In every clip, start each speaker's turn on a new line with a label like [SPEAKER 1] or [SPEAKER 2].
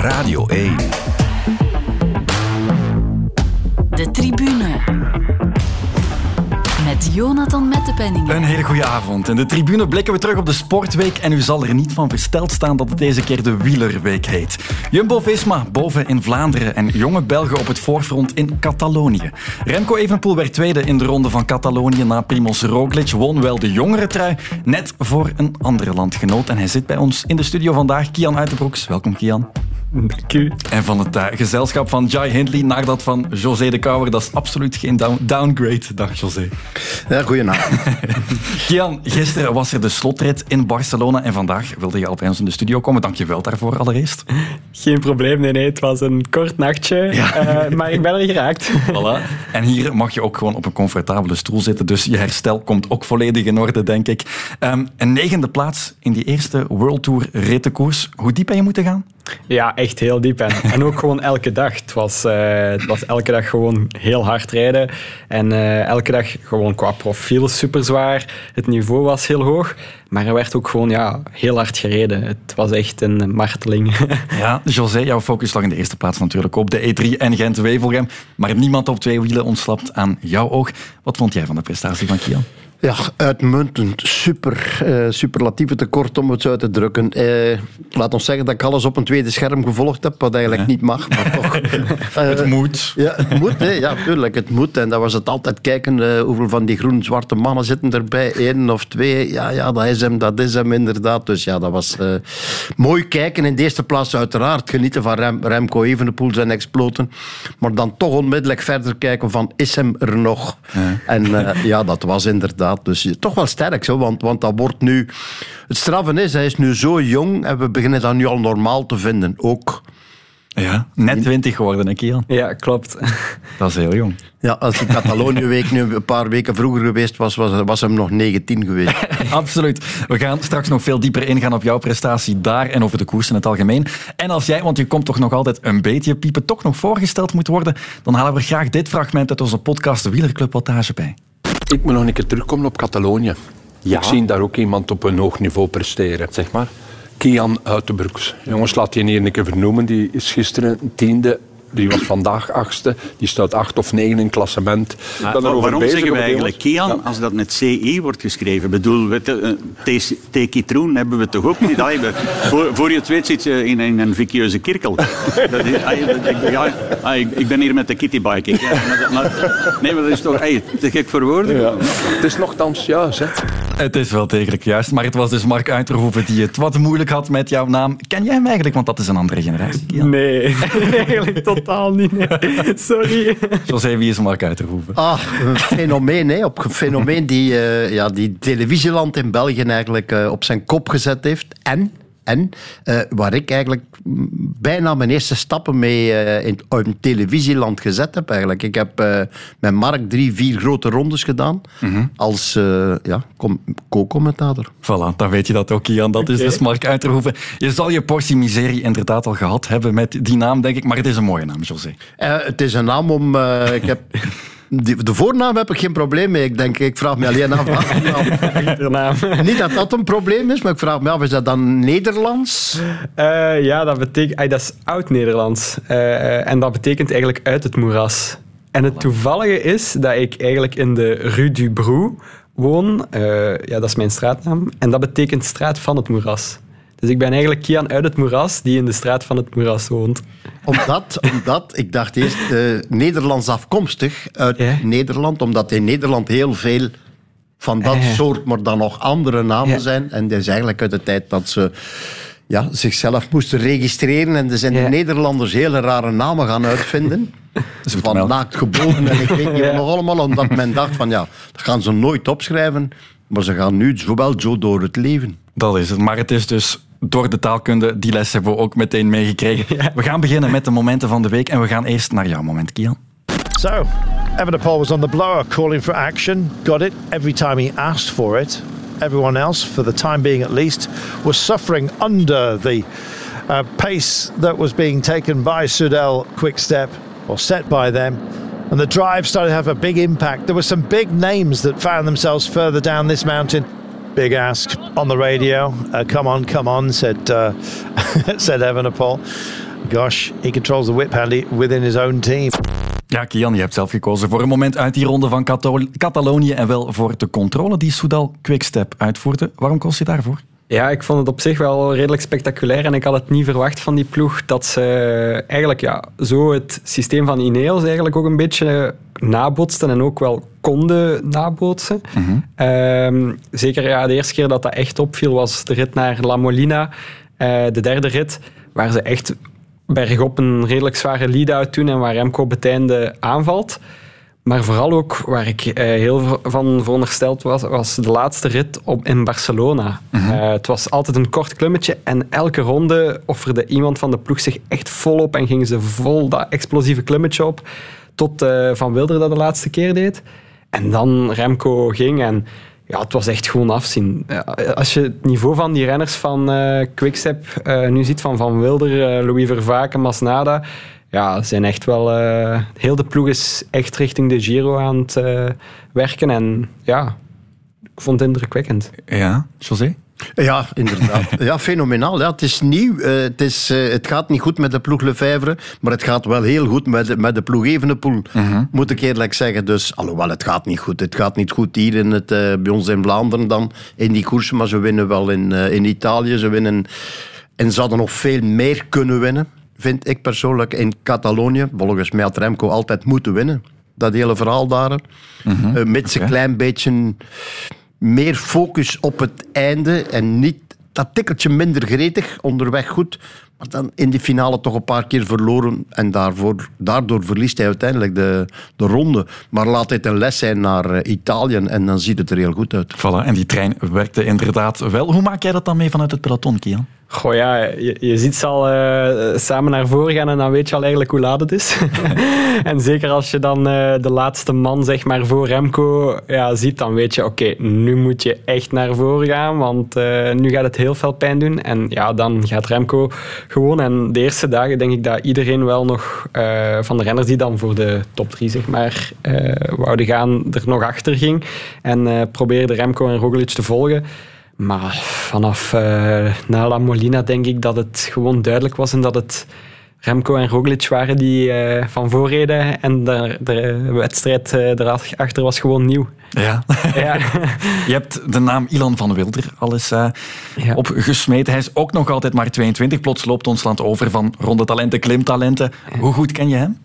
[SPEAKER 1] Radio 1.
[SPEAKER 2] De tribune. Met Jonathan Mettepenningen.
[SPEAKER 3] Een hele goede avond. In de tribune blikken we terug op de Sportweek en u zal er niet van versteld staan dat het deze keer de Wielerweek heet. Jumbo-Visma boven in Vlaanderen en jonge Belgen op het voorfront in Catalonië. Remco Evenpoel werd tweede in de ronde van Catalonië na Primoz Roglic, won wel de jongere trui, net voor een andere landgenoot. En hij zit bij ons in de studio vandaag, Kian Uitenbroeks. Welkom Kian.
[SPEAKER 4] Dank u.
[SPEAKER 3] En van het uh, gezelschap van Jai Hindley naar dat van José de Kouwer, dat is absoluut geen down downgrade. Dag José.
[SPEAKER 5] Ja, goedenavond.
[SPEAKER 3] Kian, gisteren was er de slotrit in Barcelona en vandaag wilde je al bij ons in de studio komen. Dank je wel daarvoor allereerst.
[SPEAKER 4] Geen probleem, nee, nee. Het was een kort nachtje, ja. uh, maar ik ben er geraakt.
[SPEAKER 3] Voilà. En hier mag je ook gewoon op een comfortabele stoel zitten, dus je herstel komt ook volledig in orde, denk ik. Um, een negende plaats in die eerste World Tour rittenkoers. Hoe diep ben je moeten gaan?
[SPEAKER 4] Ja, echt heel diep. En, en ook gewoon elke dag. Het was, uh, het was elke dag gewoon heel hard rijden. En uh, elke dag gewoon qua profiel super zwaar. Het niveau was heel hoog. Maar er werd ook gewoon ja, heel hard gereden. Het was echt een marteling.
[SPEAKER 3] Ja, José, jouw focus lag in de eerste plaats natuurlijk op de E3 en Gent-Wevelgem. Maar niemand op twee wielen ontslapt aan jouw oog. Wat vond jij van de prestatie van Kian?
[SPEAKER 5] Ja, uitmuntend. Super. Uh, superlatieve tekort om het zo uit te drukken. Uh, laat ons zeggen dat ik alles op een tweede scherm gevolgd heb, wat eigenlijk ja. niet mag, maar toch.
[SPEAKER 3] Uh, het moet.
[SPEAKER 5] Ja, het moet, hè. ja, tuurlijk. Het moet. En dat was het altijd kijken hoeveel van die groen-zwarte mannen zitten erbij. Eén of twee. Ja, ja, dat is hem, dat is hem inderdaad. Dus ja, dat was mooi kijken. In de eerste plaats uiteraard genieten van Rem, Remco Evenepoel zijn exploten. Maar dan toch onmiddellijk verder kijken van, is hem er nog? Ja. En ja, dat was inderdaad dus toch wel sterk, zo, want, want dat wordt nu... Het straffen is, hij is nu zo jong en we beginnen dat nu al normaal te vinden. Ook...
[SPEAKER 3] Ja, net 20 geworden, hè, Kian?
[SPEAKER 4] Ja, klopt.
[SPEAKER 3] Dat is heel jong.
[SPEAKER 5] Ja, als de Catalonië-week nu een paar weken vroeger geweest was, was, was hem nog 19 geweest.
[SPEAKER 3] Absoluut. We gaan straks nog veel dieper ingaan op jouw prestatie daar en over de koers in het algemeen. En als jij, want je komt toch nog altijd een beetje piepen, toch nog voorgesteld moet worden, dan halen we graag dit fragment uit onze podcast de Wielerclub Wattage bij.
[SPEAKER 6] Ik moet nog een keer terugkomen op Catalonië. Ja. Ik zie daar ook iemand op een hoog niveau presteren.
[SPEAKER 3] Zeg maar.
[SPEAKER 6] Kian Uitenbroeks. Jongens, laat je hier een keer vernoemen. Die is gisteren tiende die was vandaag achtste. Die staat acht of negen in klassement.
[SPEAKER 7] Maar, waarom zeggen we eigenlijk Kian ja. als dat met CI wordt geschreven? Ik bedoel, Tekitroen hebben we toch ook niet? voor, voor je het weet zit je in, in een vicieuze kirkel. Dat is, ja, ik ben hier met de kittybike. Nee, maar dat is toch te gek voor woorden? Ja.
[SPEAKER 6] Het is nogthans juist, hè?
[SPEAKER 3] Het is wel degelijk juist, maar het was dus Mark Uiterhoeven die het wat moeilijk had met jouw naam. Ken jij hem eigenlijk? Want dat is een andere generatie. Kian.
[SPEAKER 4] Nee, eigenlijk totaal niet. Nee. Sorry.
[SPEAKER 3] José, wie is Mark Uiterhoeven?
[SPEAKER 5] Ah, een fenomeen, hè. Op een fenomeen die, uh, ja, die televisieland in België eigenlijk uh, op zijn kop gezet heeft. En en uh, waar ik eigenlijk bijna mijn eerste stappen mee uh, in, in televisieland gezet heb. Eigenlijk. Ik heb uh, met Mark drie, vier grote rondes gedaan mm -hmm. als ja, co-commentator.
[SPEAKER 3] Voilà, dan weet je dat ook, Jan. Dat okay. is dus Mark Uiterhoeven. Je zal je portie miserie inderdaad al gehad hebben met die naam, denk ik. Maar het is een mooie naam, José.
[SPEAKER 5] het is een naam om... ik heb... De voornaam heb ik geen probleem mee. Ik denk, ik vraag me alleen af. Niet dat dat een probleem is, maar ik vraag me af, is dat dan Nederlands?
[SPEAKER 4] Uh, ja, dat betekent, dat is oud-Nederlands. Uh, en dat betekent eigenlijk uit het moeras. En het toevallige is dat ik eigenlijk in de Rue du Brou woon. Uh, ja, dat is mijn straatnaam. En dat betekent straat van het moeras. Dus ik ben eigenlijk Kian uit het moeras, die in de straat van het moeras woont.
[SPEAKER 5] Omdat, omdat ik dacht eerst, uh, Nederlands afkomstig uit ja. Nederland, omdat in Nederland heel veel van dat uh. soort, maar dan nog andere namen ja. zijn. En dat is eigenlijk uit de tijd dat ze ja, zichzelf moesten registreren. En er zijn ja. de Nederlanders hele rare namen gaan uitvinden. van naakt geboren en ik weet niet nog allemaal. Omdat men dacht van ja, dat gaan ze nooit opschrijven. Maar ze gaan nu zowel zo door het leven.
[SPEAKER 3] Dat is het. Maar het is dus door de taalkunde, die les hebben we ook meteen meegekregen. Ja. We gaan beginnen met de momenten van de week en we gaan eerst naar jouw moment, Kian.
[SPEAKER 8] So, Evenepoel was on the blower, calling for action. Got it every time he asked for it. Everyone else, for the time being at least, was suffering under the uh, pace that was being taken by Sudel Quickstep, or set by them. And the drive started to have a big impact. There were some big names that found themselves further down this mountain. Big ask on the radio. Uh, come on, come on, said uh, said Evenepoel. gosh, he controls the whip handy within his own team.
[SPEAKER 3] Ja, Kian, je hebt zelf gekozen voor een moment uit die ronde van Catalonië en wel voor de controle die Soudal Quickstep uitvoerde. Waarom koos je daarvoor?
[SPEAKER 4] Ja, ik vond het op zich wel redelijk spectaculair en ik had het niet verwacht van die ploeg dat ze eigenlijk ja, zo het systeem van Ineos eigenlijk ook een beetje nabotsten en ook wel konden nabootsen. Ehm, zeker ja, de eerste keer dat dat echt opviel was de rit naar La Molina, eh, de derde rit, waar ze echt bergop een redelijk zware lead-out doen en waar Remco op het einde aanvalt. Maar vooral ook waar ik eh, heel van verondersteld was, was de laatste rit op, in Barcelona. Eh, het was altijd een kort klimmetje en elke ronde offerde iemand van de ploeg zich echt volop en gingen ze vol dat explosieve klimmetje op. Tot eh, Van Wilder dat de laatste keer deed. En dan Remco ging en ja, het was echt gewoon afzien. Ja, Als je het niveau van die renners van Quickstep nu ziet, van Van Wilder, Louis Vervaken, Masnada, ja, zijn echt wel... eh, heel de ploeg is echt richting de Giro aan het eh, werken. En ja, ik vond het indrukwekkend.
[SPEAKER 3] Ja, José?
[SPEAKER 5] Ja, inderdaad. Ja, fenomenaal. Ja, het is nieuw. Eh, het, is, het gaat niet goed met de ploeg Lefevre, maar het gaat wel heel goed met de, met de ploeg Evenepoel, moet ik eerlijk zeggen. Dus, alhoewel, het gaat niet goed. Het gaat niet goed hier in het, bij ons in Vlaanderen dan, in die koersen, maar ze winnen wel in, in Italië. Ze winnen, en ze hadden nog veel meer kunnen winnen, vind ik persoonlijk, in Catalonië. Volgens mij had Remco altijd moeten winnen. Dat hele verhaal daar. Eh, mits een klein beetje meer focus op het einde en niet dat tikkeltje minder gretig, onderweg goed, maar dan in de finale toch een paar keer verloren en daarvoor, daardoor verliest hij uiteindelijk de, de ronde. Maar laat dit een les zijn naar eh, Italië en dan ziet het er heel goed uit.
[SPEAKER 3] Voilà, en die trein werkte inderdaad wel. Hoe maak jij dat dan mee vanuit het peloton, Kian?
[SPEAKER 4] Goh ja, je, ziet ze al eh, samen naar voren gaan en dan weet je al eigenlijk hoe laat het is. en zeker als je dan eh, de laatste man zeg maar, voor Remco ja, ziet, dan weet je, oké, nu moet je echt naar voren gaan, want eh, nu gaat het heel veel pijn doen. En ja, dan gaat Remco gewoon. En de eerste dagen denk ik dat iedereen wel nog van de renners die dan voor de top 3 zeg maar, wouden gaan, er nog achter ging. En probeerde Remco en Roglic te volgen. Maar vanaf eh, na La Molina denk ik dat het gewoon duidelijk was en dat het Remco en Roglic waren die eh, van voorreden en de, de wedstrijd eh, erachter was gewoon nieuw.
[SPEAKER 3] Ja.
[SPEAKER 4] Ja.
[SPEAKER 3] Je hebt de naam Ilan van Wilder al eens
[SPEAKER 4] Ja.
[SPEAKER 3] opgesmeten. Hij is ook nog altijd maar 22. Plots loopt ons land over van ronde talenten, klimtalenten. Hoe goed ken je hem?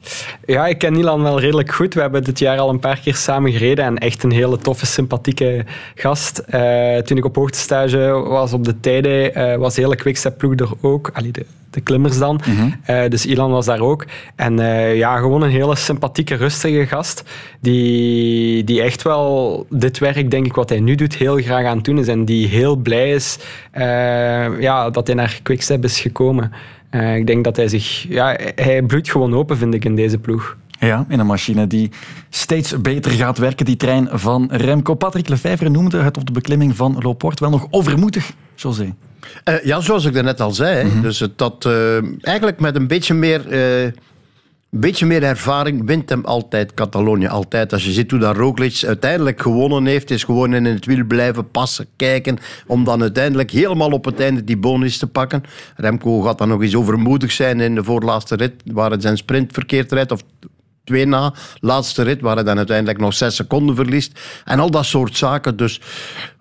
[SPEAKER 4] Ja, ik ken Nilan wel redelijk goed. We hebben dit jaar al een paar keer samen gereden en echt een hele toffe, sympathieke gast. Eh, toen ik op hoogtestage was op de tijden, eh, was de hele Quickstep-ploeg er ook. Allee, de, de klimmers dan. Eh, dus Ilan was daar ook. En ja, gewoon een hele sympathieke, rustige gast. Die, die echt wel dit werk, denk ik, wat hij nu doet, heel graag aan het doen is. En die heel blij is eh, ja, dat hij naar Quickstep is gekomen. Eh, ik denk dat hij zich... Ja, hij bloeit gewoon open, vind ik, in deze ploeg.
[SPEAKER 3] Ja, in een machine die steeds beter gaat werken. Die trein van Remco. Patrick Lefevre noemde het op de beklimming van Looport wel nog overmoedig, José.
[SPEAKER 5] Eh, ja, zoals ik daarnet al zei. hè. Dus het, dat, eh, eigenlijk met een beetje meer, eh, beetje meer ervaring wint hem altijd Catalonië. Altijd. Als je ziet hoe dat Roglic uiteindelijk gewonnen heeft, is gewoon in het wiel blijven passen, kijken, om dan uiteindelijk helemaal op het einde die bonus te pakken. Remco gaat dan nog eens overmoedig zijn in de voorlaatste rit, waar het zijn sprint verkeerd rijdt, of twee na, laatste rit, waar hij dan uiteindelijk nog zes seconden verliest. En al dat soort zaken. Dus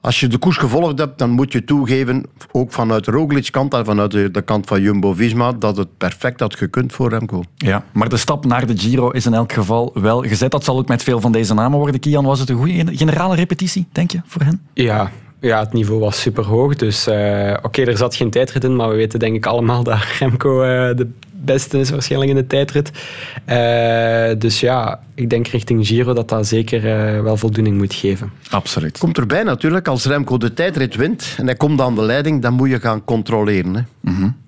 [SPEAKER 5] als je de koers gevolgd hebt, dan moet je toegeven, ook vanuit Roglic kant en vanuit de, de kant van Jumbo-Visma, dat het perfect had gekund voor Remco.
[SPEAKER 3] Ja, maar de stap naar de Giro is in elk geval wel gezet. Dat zal ook met veel van deze namen worden. Kian, was het een goede generale repetitie, denk je, voor hen?
[SPEAKER 4] Ja, ja het niveau was super hoog. Dus eh, oké, er zat geen tijdrit in, maar we weten denk ik allemaal dat Remco eh, de beste is waarschijnlijk in de tijdrit. Eh, dus ja, ik denk richting Giro dat dat zeker eh, wel voldoening moet geven.
[SPEAKER 3] Absoluut.
[SPEAKER 5] Komt erbij natuurlijk, als Remco de tijdrit wint en hij komt aan de leiding, dan moet je gaan controleren. Hè.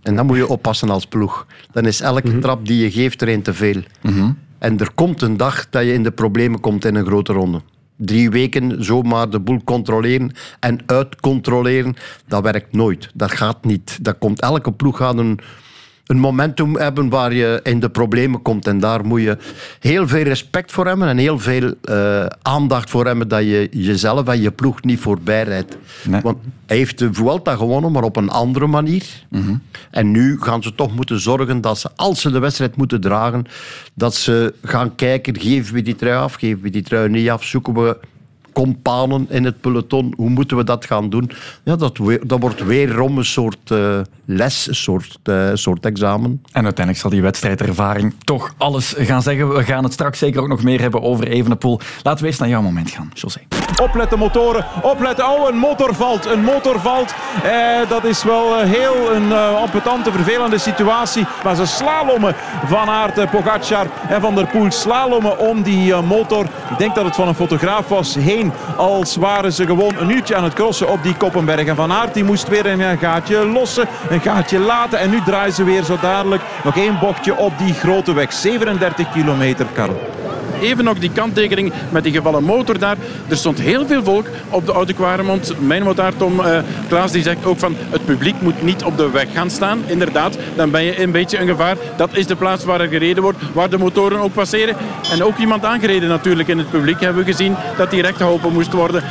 [SPEAKER 5] En dan moet je oppassen als ploeg. Dan is elke trap die je geeft er een te veel. En er komt een dag dat je in de problemen komt in een grote ronde. Drie weken zomaar de boel controleren en uitcontroleren, dat werkt nooit. Dat gaat niet. Dat komt, elke ploeg gaat een, een momentum hebben waar je in de problemen komt. En daar moet je heel veel respect voor hebben en heel veel uh, aandacht voor hebben dat je jezelf en je ploeg niet voorbij rijdt. Nee. Want hij heeft de Vuelta gewonnen, maar op een andere manier. Mm -hmm. En nu gaan ze toch moeten zorgen dat ze, als ze de wedstrijd moeten dragen, dat ze gaan kijken, geven we die trui af, geven we die trui niet af, zoeken we companen in het peloton. Hoe moeten we dat gaan doen? Ja, dat, dat wordt weerom een soort uh, les, een soort, uh, soort examen.
[SPEAKER 3] En uiteindelijk zal die wedstrijd-ervaring toch alles gaan zeggen. We gaan het straks zeker ook nog meer hebben over Evenepoel. Laten we eerst naar jouw moment gaan, José.
[SPEAKER 1] Opletten motoren, opletten. Oh, een motor valt, een motor valt. Eh, dat is wel heel een uh, vervelende situatie. Maar ze slalommen Van Aert, Pogacar en Van der Poel slalommen om die uh, motor. Ik denk dat het van een fotograaf was, heen als waren ze gewoon een uurtje aan het crossen op die Koppenberg. En Van Aert die moest weer een gaatje lossen, een gaatje laten. En nu draaien ze weer zo dadelijk nog één bochtje op die grote weg. 37 kilometer, Karel
[SPEAKER 9] even nog die kanttekening met die gevallen motor daar. Er stond heel veel volk op de Oude Kwaremond. Mijn motaar Tom uh, Klaas die zegt ook van het publiek moet niet op de weg gaan staan. Inderdaad, dan ben je een beetje een gevaar. Dat is de plaats waar er gereden wordt, waar de motoren ook passeren. En ook iemand aangereden natuurlijk in het publiek hebben we gezien dat die recht geholpen moest worden.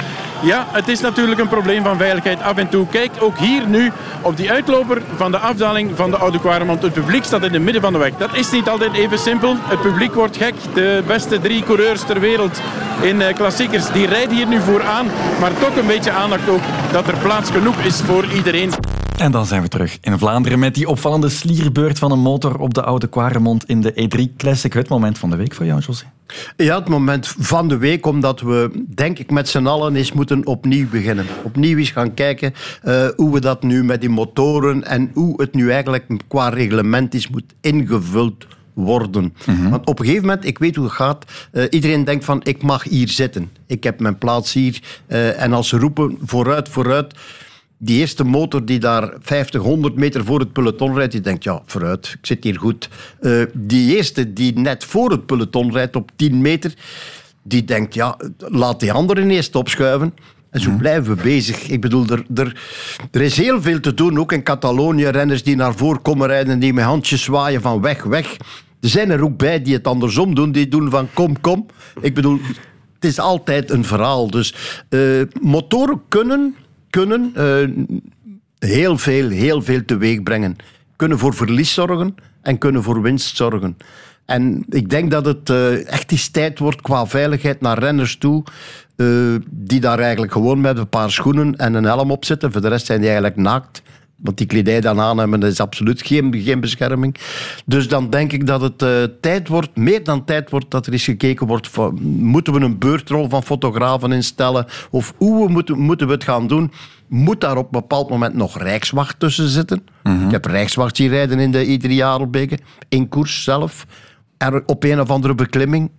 [SPEAKER 9] Ja, het is natuurlijk een probleem van veiligheid af en toe. Kijk, ook hier nu op die uitloper van de afdaling van de Oude Kwaremond. Het publiek staat in het midden van de weg. Dat is niet altijd even simpel. Het publiek wordt gek. De beste drie coureurs ter wereld in uh, klassiekers, die rijden hier nu vooraan. Maar toch een beetje aandacht ook dat er plaats genoeg is voor iedereen.
[SPEAKER 3] En dan zijn we terug in Vlaanderen met die opvallende slierbeurt van een motor op de Oude Kwaremond in de E3 Classic. Het moment van de week voor jou, José.
[SPEAKER 5] Ja, het moment van de week, omdat we, denk ik, met z'n allen eens moeten opnieuw beginnen. Opnieuw eens gaan kijken uh, hoe we dat nu met die motoren en hoe het nu eigenlijk qua reglement is moet ingevuld worden. Mm -hmm. Want op een gegeven moment, ik weet hoe het gaat, uh, iedereen denkt van ik mag hier zitten. Ik heb mijn plaats hier. Uh, en als ze roepen vooruit, vooruit die eerste motor die daar 50, 100 meter voor het peloton rijdt, die denkt, ja, vooruit, ik zit hier goed. Uh, die eerste die net voor het peloton rijdt op 10 meter, die denkt, ja, laat die anderen eerst opschuiven. En zo blijven we bezig. Ik bedoel, er, er, er is heel veel te doen, ook in Catalonië. Renners die naar voren komen rijden, die met handjes zwaaien van weg, weg. Er zijn er ook bij die het andersom doen, die doen van kom, kom. Ik bedoel, het is altijd een verhaal. Dus uh, motoren kunnen kunnen uh, heel veel, heel veel teweeg brengen. Kunnen voor verlies zorgen en kunnen voor winst zorgen. En ik denk dat het uh, echt eens tijd wordt qua veiligheid naar renners toe. Die daar eigenlijk gewoon met een paar schoenen en een helm op zitten. Voor de rest zijn die eigenlijk naakt. Want die kledij dan aan hebben, dat is absoluut geen, geen bescherming. Dus dan denk ik dat het uh, tijd wordt, meer dan tijd wordt, dat er eens gekeken wordt van, moeten we een beurtrol van fotografen instellen? Of hoe we moeten, moeten we het gaan doen? Moet daar op een bepaald moment nog Rijkswacht tussen zitten? Mm -hmm. Ik heb Rijkswacht zien rijden in de iedere Jarelbeke, in koers zelf. Op een of andere beklimming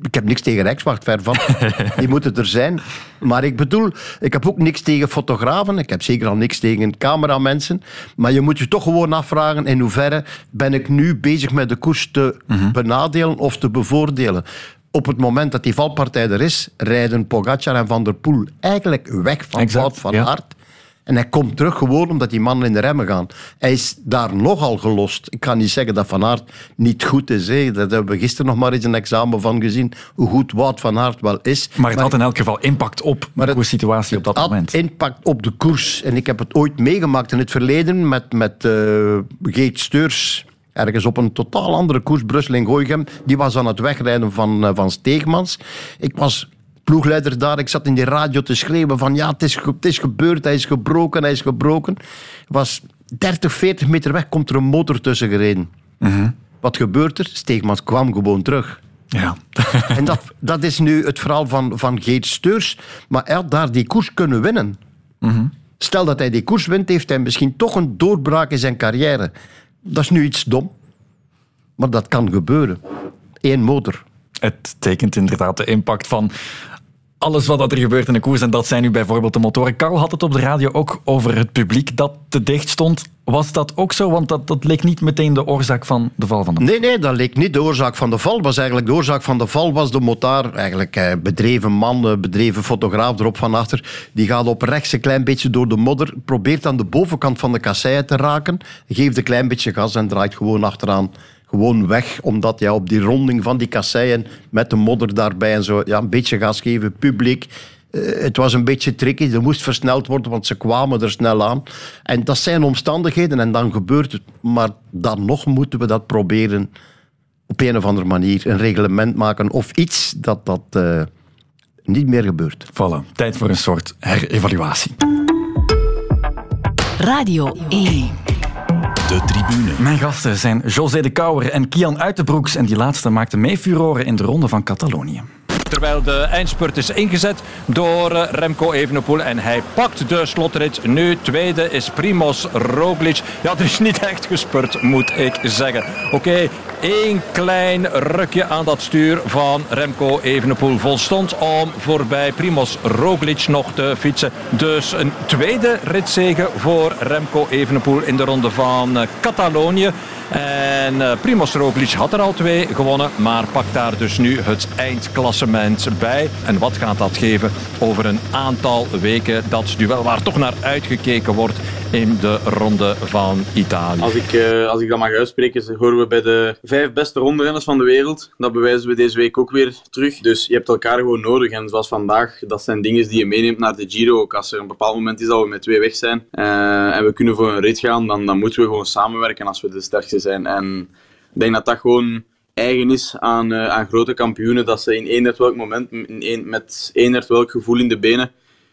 [SPEAKER 5] ik heb niks tegen Rijkswacht, ver van. Die moeten er zijn. Maar ik bedoel, ik heb ook niks tegen fotografen. Ik heb zeker al niks tegen cameramensen. Maar je moet je toch gewoon afvragen in hoeverre ben ik nu bezig met de koers te mm-hmm. benadelen of te bevoordelen. Op het moment dat die valpartij er is, rijden Pogacar en Van der Poel eigenlijk weg van Wout van ja. Aert. En hij komt terug gewoon omdat die mannen in de remmen gaan. Hij is daar nogal gelost. Ik kan niet zeggen dat Van Aert niet goed is. Hè. Dat hebben we gisteren nog maar eens een examen van gezien. Hoe goed Wout van Aert wel is.
[SPEAKER 3] Maar het maar, had in elk geval impact op de situatie op dat
[SPEAKER 5] het
[SPEAKER 3] moment.
[SPEAKER 5] had impact op de koers. En ik heb het ooit meegemaakt in het verleden met, met uh, Geet Steurs ergens op een totaal andere koers, Brussel in Gooichem. Die was aan het wegrijden van, uh, van Steegmans. Ik was ploegleider daar. Ik zat in die radio te schreeuwen van ja, het is, het is gebeurd, hij is gebroken, hij is gebroken. Was 30, 40 meter weg komt er een motor tussen gereden. Mm -hmm. Wat gebeurt er? Steegmans kwam gewoon terug.
[SPEAKER 3] Ja.
[SPEAKER 5] en dat, dat is nu het verhaal van, van Geert Steurs. Maar hij had daar die koers kunnen winnen. Mm -hmm. Stel dat hij die koers wint, heeft hij misschien toch een doorbraak in zijn carrière. Dat is nu iets dom. Maar dat kan gebeuren. Eén motor.
[SPEAKER 3] Het tekent inderdaad de impact van alles wat er gebeurt in de koers. En dat zijn nu bijvoorbeeld de motoren. Carl had het op de radio ook over het publiek dat te dicht stond. Was dat ook zo? Want dat, dat leek niet meteen de oorzaak van de val van de
[SPEAKER 5] Nee, nee, dat leek niet de oorzaak van de val. Was eigenlijk de oorzaak van de val was de motaar. Eigenlijk eh, bedreven man, bedreven fotograaf erop van achter. Die gaat op rechts een klein beetje door de modder. Probeert aan de bovenkant van de kasseien te raken. Geeft een klein beetje gas en draait gewoon achteraan gewoon weg, omdat ja, op die ronding van die kasseien met de modder daarbij en zo, ja, een beetje gas geven, publiek. Eh, het was een beetje tricky, er moest versneld worden, want ze kwamen er snel aan. En dat zijn omstandigheden en dan gebeurt het. Maar dan nog moeten we dat proberen op een of andere manier, een reglement maken of iets dat dat uh, niet meer gebeurt.
[SPEAKER 3] Voilà, tijd voor een soort herevaluatie.
[SPEAKER 2] Radio 1
[SPEAKER 3] de tribune. Mijn gasten zijn José de Kouwer en Kian Uitenbroeks. En die laatste maakte mee furoren in de ronde van Catalonië.
[SPEAKER 10] Terwijl de eindspurt is ingezet door eh, Remco Evenepoel. En hij pakt de slotrit. Nu tweede is Primoz Roglic. Ja, er is niet echt gespurt, moet ik zeggen. Oké, één klein rukje aan dat stuur van Remco Evenepoel volstond om voorbij Primoz Roglic nog te fietsen. Dus een tweede ritzege voor Remco Evenepoel in de ronde van eh, Catalonië. En uh, Primoz Roglic had er al twee gewonnen, maar pakt daar dus nu het eindklassement bij. En wat gaat dat geven over een aantal weken? Dat duel waar toch naar uitgekeken wordt in de ronde van Italië.
[SPEAKER 11] Als ik, uh, als ik dat mag uitspreken, horen we bij de vijf beste rondrenners van de wereld. Dat bewijzen we deze week ook weer terug. Dus je hebt elkaar gewoon nodig. En zoals vandaag, dat zijn dingen die je meeneemt naar de Giro. Ook als er een bepaald moment is dat we met twee weg zijn uh, en we kunnen voor een rit gaan, dan, dan moeten we gewoon samenwerken als we de sterkste zijn. En ik denk dat dat gewoon eigen is aan, uh, aan grote kampioenen. Dat ze in eender welk moment, in een, met eender welk gevoel in de benen,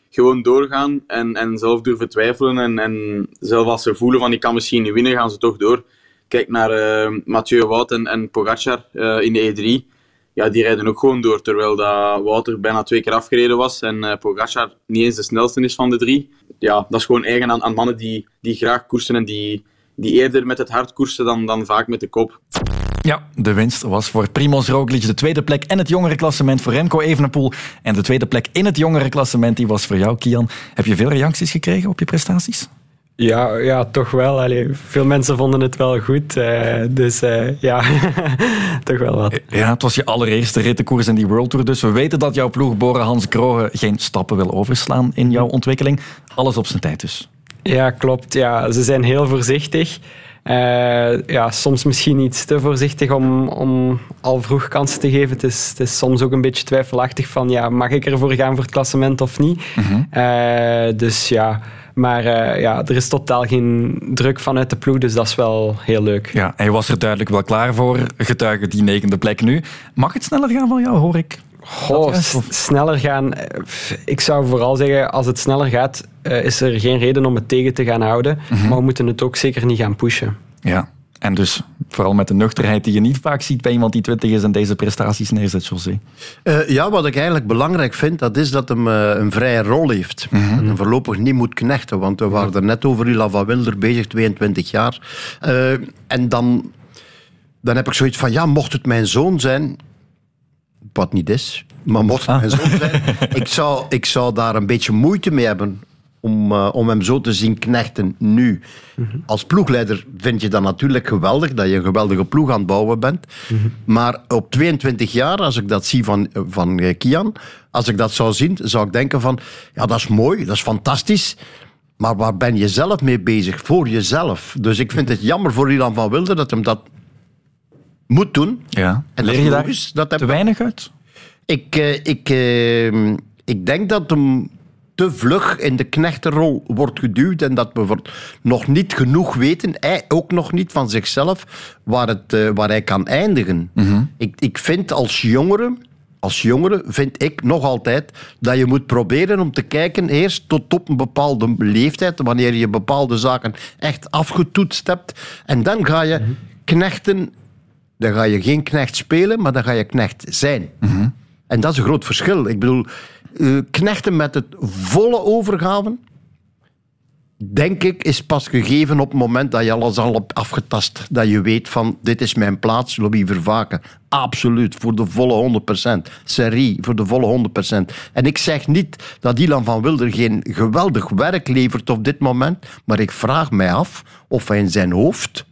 [SPEAKER 11] gewoon doorgaan en, en zelf durven twijfelen. En, en zelf als ze voelen van ik kan misschien niet winnen, gaan ze toch door. Kijk naar uh, Mathieu Wout en, en Pogacar uh, in de E3. Ja, die rijden ook gewoon door, terwijl dat Wouter bijna twee keer afgereden was en uh, Pogacar niet eens de snelste is van de drie. Ja, dat is gewoon eigen aan, aan mannen die, die graag koersen en die, die eerder met het hart koersen dan, dan vaak met de kop.
[SPEAKER 3] Ja, de winst was voor Primoz Roglic de tweede plek en het jongere klassement voor Remco Evenepoel. En de tweede plek in het jongere klassement die was voor jou, Kian. Heb je veel reacties gekregen op je prestaties?
[SPEAKER 4] Ja, ja toch wel. Allee, veel mensen vonden het wel goed. Uh, dus uh, ja, toch wel wat.
[SPEAKER 3] Ja, het was je allereerste rittenkoers in die World Tour. Dus we weten dat jouw ploegboren Hans Kroge geen stappen wil overslaan in jouw ontwikkeling. Alles op zijn tijd dus.
[SPEAKER 4] Ja, klopt. Ja, ze zijn heel voorzichtig. Uh, ja, soms misschien iets te voorzichtig om, om al vroeg kansen te geven. Het is, het is soms ook een beetje twijfelachtig van ja, mag ik ervoor gaan voor het klassement of niet. Mm -hmm. uh, dus ja, maar uh, ja, er is totaal geen druk vanuit de ploeg, dus dat is wel heel leuk.
[SPEAKER 3] Ja, hij was er duidelijk wel klaar voor, getuige die negende plek nu. Mag het sneller gaan van jou, hoor ik?
[SPEAKER 4] Goh, sneller gaan. Ik zou vooral zeggen, als het sneller gaat, uh, is er geen reden om het tegen te gaan houden. Mm -hmm. Maar we moeten het ook zeker niet gaan pushen.
[SPEAKER 3] Ja, en dus vooral met de nuchterheid die je niet vaak ziet bij iemand die 20 is en deze prestaties neerzet, José.
[SPEAKER 5] Uh, ja, wat ik eigenlijk belangrijk vind, dat is dat hem uh, een vrije rol heeft. Mm -hmm. En hem voorlopig niet moet knechten, want we waren er net over Ila van Wilder bezig, 22 jaar. Uh, en dan, dan heb ik zoiets van, ja, mocht het mijn zoon zijn, wat niet is, maar mocht mijn zoon zijn, ik zou, ik zou daar een beetje moeite mee hebben om, uh, om hem zo te zien knechten nu. Mm -hmm. Als ploegleider vind je dat natuurlijk geweldig, dat je een geweldige ploeg aan het bouwen bent. Mm -hmm. Maar op 22 jaar, als ik dat zie van, van uh, Kian, als ik dat zou zien, zou ik denken van, ja, dat is mooi, dat is fantastisch. Maar waar ben je zelf mee bezig? Voor jezelf. Dus ik vind het jammer voor Ilan van Wilde dat hem dat moet doen.
[SPEAKER 3] Ja. En Leer je daar logisch, dat te weinig uit?
[SPEAKER 5] Ik, uh, ik, ik denk dat hem te vlug in de knechtenrol wordt geduwd en dat we nog niet genoeg weten, hij ook nog niet van zichzelf, waar, het, uh, waar hij kan eindigen. Mm -hmm. ik, ik vind als jongere, als jongere vind ik nog altijd dat je moet proberen om te kijken eerst tot op een bepaalde leeftijd, wanneer je bepaalde zaken echt afgetoetst hebt, en dan ga je -hmm. knechten, dan ga je geen knecht spelen, maar dan ga je knecht zijn. Mm -hmm. En dat is een groot verschil. Ik bedoel, uh, knechten met het volle overgaven. denk ik, is pas gegeven op het moment dat je alles al hebt afgetast. Dat je weet van, dit is mijn plaats, Louis Vervaken. Absoluut, voor de volle 100%. Serie, voor de volle 100%. En ik zeg niet dat Ilan van Wilder geen geweldig werk levert op dit moment, maar ik vraag mij af of hij in zijn hoofd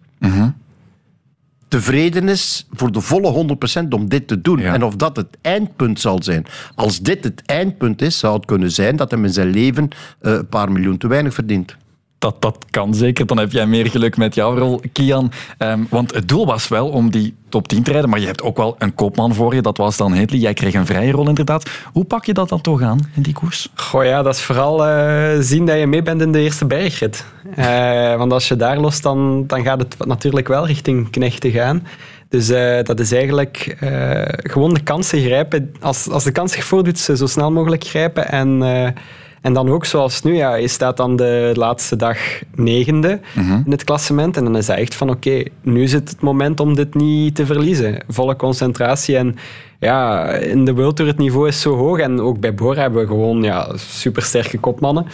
[SPEAKER 5] tevreden is voor de volle 100% om dit te doen. En of dat het eindpunt zal zijn. Als dit het eindpunt is, zou het kunnen zijn dat hij in zijn leven eh, een paar miljoen te weinig verdient.
[SPEAKER 3] Dat, dat kan zeker. Dan heb jij meer geluk met jouw rol, Kian. Ehm, want het doel was wel om die top 10 te rijden, maar je hebt ook wel een koopman voor je. Dat was dan Hindley. Jij kreeg een vrije rol inderdaad. Hoe pak je dat dan toch aan in die koers?
[SPEAKER 4] Goh ja, dat is vooral eh, zien dat je mee bent in de eerste bergrit. Eh, want als je daar lost, dan, dan gaat het natuurlijk wel richting knechten gaan. Dus eh, dat is eigenlijk gewoon de kansen grijpen. Als, als de kans zich voordoet, ze zo snel mogelijk grijpen en en dan ook zoals nu, ja, je staat dan de laatste dag negende
[SPEAKER 3] Mhm.
[SPEAKER 4] in het klassement. En dan is het echt van, oké, nu is het het moment om dit niet te verliezen. Volle concentratie. En ja, in de World Tour het niveau is zo hoog. En ook bij Bora hebben we gewoon ja, supersterke kopmannen.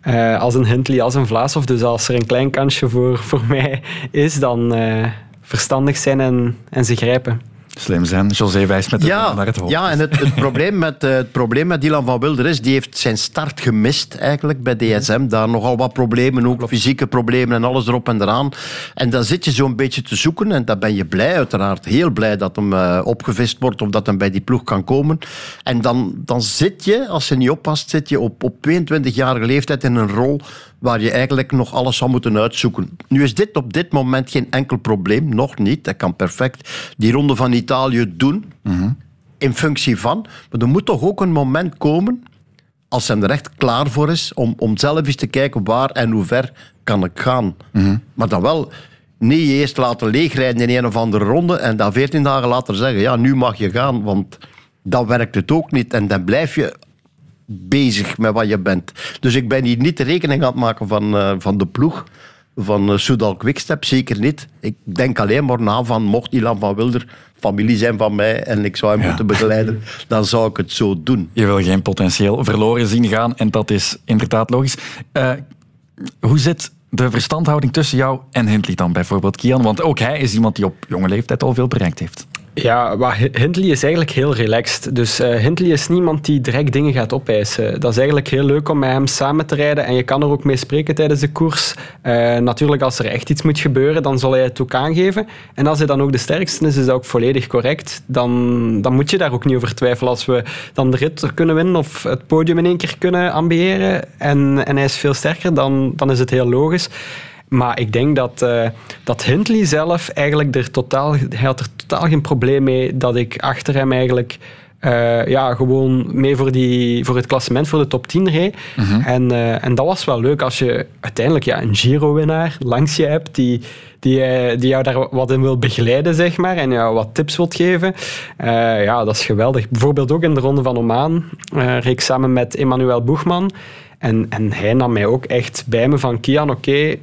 [SPEAKER 4] Eh, als een Hindley, als een Vlaasov. Dus als er een klein kansje voor, voor mij is, dan eh, verstandig zijn en, en ze grijpen.
[SPEAKER 3] Slim zijn. José wijst met de
[SPEAKER 5] Ja,
[SPEAKER 3] naar het hoofd.
[SPEAKER 5] ja en het, het, probleem met, eh, het probleem met Dylan van Wilder is, die heeft zijn start gemist eigenlijk bij DSM. Daar nogal wat problemen, ook fysieke problemen en alles erop en eraan. En dan zit je zo'n beetje te zoeken en dan ben je blij uiteraard. Heel blij dat hem eh, opgevist wordt of dat hem bij die ploeg kan komen. En dan, dan zit je, als je niet oppast, zit je op, op 22-jarige leeftijd in een rol waar je eigenlijk nog alles zou moeten uitzoeken. Nu is dit op dit moment geen enkel probleem, nog niet. Hij kan perfect die ronde van Italië doen, in functie van. Maar er moet toch ook een moment komen, als hij er echt klaar voor is, om, om zelf eens te kijken waar en hoe ver kan ik gaan. Maar dan wel niet eerst laten leegrijden in een of andere ronde en dan 14 dagen later zeggen, ja, nu mag je gaan, want dan werkt het ook niet. En dan blijf je bezig met wat je bent. Dus ik ben hier niet de rekening aan het maken van, eh, van de ploeg van uh, Soudal Quickstep, zeker niet. Ik denk alleen maar na van, mocht Ilan van Wilder familie zijn van mij en ik zou hem moeten begeleiden, dan zou ik het zo doen.
[SPEAKER 3] Je wil geen potentieel verloren zien gaan en dat is inderdaad logisch. Eh, hoe zit de verstandhouding tussen jou en Hindley dan bijvoorbeeld, Kian? Want ook hij is iemand die op jonge leeftijd al veel bereikt heeft.
[SPEAKER 4] Ja, maar Hi- Hindley is eigenlijk heel relaxed. Dus eh Hindley is niemand die direct dingen gaat opeisen. Dat is eigenlijk heel leuk om met hem samen te rijden en je kan er ook mee spreken tijdens de koers. Eh, natuurlijk, als er echt iets moet gebeuren, dan zal hij het ook aangeven. En als hij dan ook de sterkste is, is dat ook volledig correct. Dan, dan moet je daar ook niet over twijfelen. Als we dan de rit kunnen winnen of het podium in één keer kunnen ambiëren en, en hij is veel sterker, dan, dan is het heel logisch. Maar ik denk dat, eh, dat Hindley zelf eigenlijk er totaal, hij totaal geen probleem mee dat ik achter hem eigenlijk eh, ja, gewoon mee voor, die, voor het klassement, voor de top 10 reed. en, eh, en dat was wel leuk als je uiteindelijk ja, een Giro-winnaar langs je hebt die, die, eh, die jou daar wat in wil begeleiden, zeg maar, en jou wat tips wilt geven. Ja, dat is geweldig. Bijvoorbeeld ook in de Ronde van Oman eh reed ik samen met Emmanuel Boegman. En, en hij nam mij ook echt bij me van Kian, oké,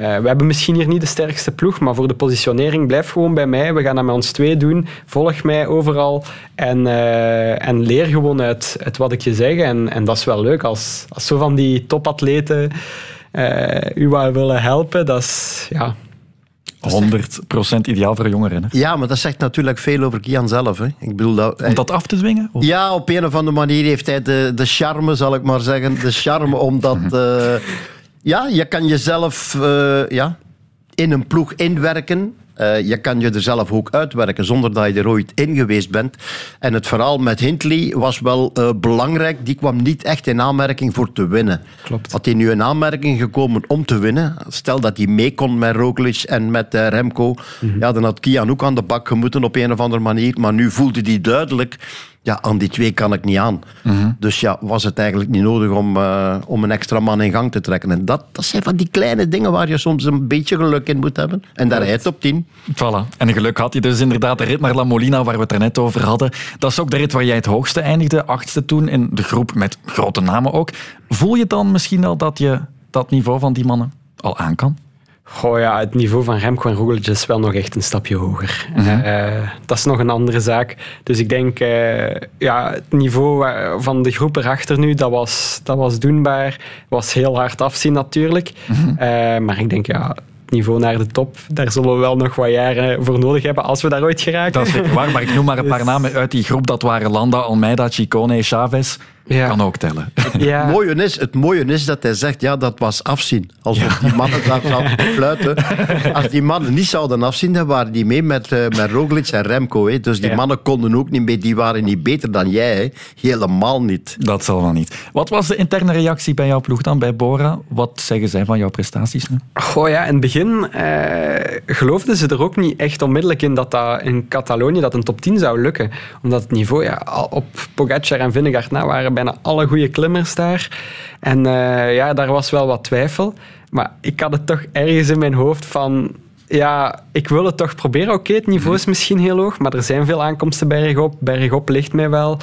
[SPEAKER 4] we hebben misschien hier niet de sterkste ploeg, maar voor de positionering blijf gewoon bij mij. We gaan dat met ons twee doen. Volg mij overal en, eh, en leer gewoon uit, uit wat ik je zeg. En, en dat is wel leuk als, als zo van die topatleten eh u wat willen helpen. Dat is, ja,
[SPEAKER 3] 100% ideaal voor jongeren. Hè?
[SPEAKER 5] Ja, maar dat zegt natuurlijk veel over Kian zelf. Hè. Ik bedoel dat,
[SPEAKER 3] Om dat af te dwingen? Of-
[SPEAKER 5] Ja, op een of andere manier heeft hij de, de charme, zal ik maar zeggen. De charme omdat... eh, ja, je kan jezelf eh, ja, in een ploeg inwerken. Eh, je kan je er zelf ook uitwerken zonder dat je er ooit in geweest bent. En het verhaal met Hindley was wel eh, belangrijk. Die kwam niet echt in aanmerking voor te winnen.
[SPEAKER 4] Klopt.
[SPEAKER 5] Had hij nu in aanmerking gekomen om te winnen, stel dat hij mee kon met Roglic en met Remco, ja, dan had Kian ook aan de bak gemoeten op een of andere manier. Maar nu voelde hij duidelijk, ja, aan die twee kan ik niet aan. Dus ja, was het eigenlijk niet nodig om, eh, om een extra man in gang te trekken. En dat, dat zijn van die kleine dingen waar je soms een beetje geluk in moet hebben. En daar rijdt op tien.
[SPEAKER 3] Voilà. En geluk had je dus inderdaad de rit naar La Molina, waar we het er net over hadden. Dat is ook de rit waar jij het hoogste eindigde, achtste toen, in de groep met grote namen ook. Voel je dan misschien al dat je dat niveau van die mannen al aan kan?
[SPEAKER 4] Goh ja, het niveau van Remco en Roglic is wel nog echt een stapje hoger.
[SPEAKER 3] Mhm.
[SPEAKER 4] Eh, dat is nog een andere zaak. Dus ik denk, eh, ja, het niveau van de groep erachter nu, dat was, dat was doenbaar. was heel hard afzien natuurlijk.
[SPEAKER 3] Mhm.
[SPEAKER 4] Eh, maar ik denk, ja, het niveau naar de top, daar zullen we wel nog wat jaren voor nodig hebben als we daar ooit geraken.
[SPEAKER 3] Dat is waar, maar ik noem maar een paar
[SPEAKER 4] Dus-
[SPEAKER 3] namen uit die groep. Dat waren Landa, Almeida, Chicone, Chavez.
[SPEAKER 4] Ja.
[SPEAKER 3] Kan ook tellen.
[SPEAKER 4] Ja.
[SPEAKER 5] Het, mooie is, het mooie is dat hij zegt, ja, dat was afzien. Alsof die mannen daar zouden fluiten. Als die mannen niet zouden afzien, dan waren die mee met, eh, met Roglic en Remco. Hè. Dus die
[SPEAKER 4] Ja.
[SPEAKER 5] mannen konden ook niet mee. Die waren niet beter dan jij. Hè. Helemaal niet.
[SPEAKER 3] Dat zal wel niet. Wat was de interne reactie bij jouw ploeg dan, bij Bora? Wat zeggen zij van jouw prestaties nu?
[SPEAKER 4] Goh ja, in het begin eh, geloofden ze er ook niet echt onmiddellijk in dat dat in Catalonië dat een top 10 zou lukken. Omdat het niveau ja, al op Pogacar en Vingegaard na waren bijna alle goede klimmers daar. En eh, ja, daar was wel wat twijfel. Maar ik had het toch ergens in mijn hoofd van... Ja, ik wil het toch proberen. Oké, het niveau is misschien heel hoog, maar er zijn veel aankomsten bergop. Bergop ligt mij wel.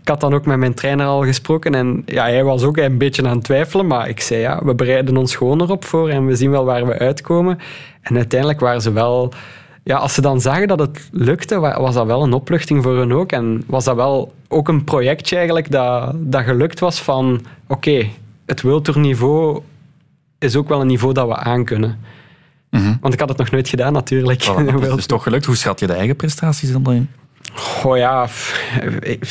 [SPEAKER 4] Ik had dan ook met mijn trainer al gesproken en ja, hij was ook een beetje aan het twijfelen, maar ik zei ja, we bereiden ons gewoon erop voor en we zien wel waar we uitkomen. En uiteindelijk waren ze wel... Ja, als ze dan zagen dat het lukte, wa- was dat wel een opluchting voor hen ook. En was dat wel ook een projectje eigenlijk dat, dat gelukt was van... Oké, het World Tour niveau is ook wel een niveau dat we aankunnen. Want ik had het nog nooit gedaan natuurlijk.
[SPEAKER 3] Voilà, dat is dus toch gelukt. Hoe schat je de eigen prestaties dan in?
[SPEAKER 4] Oh ja,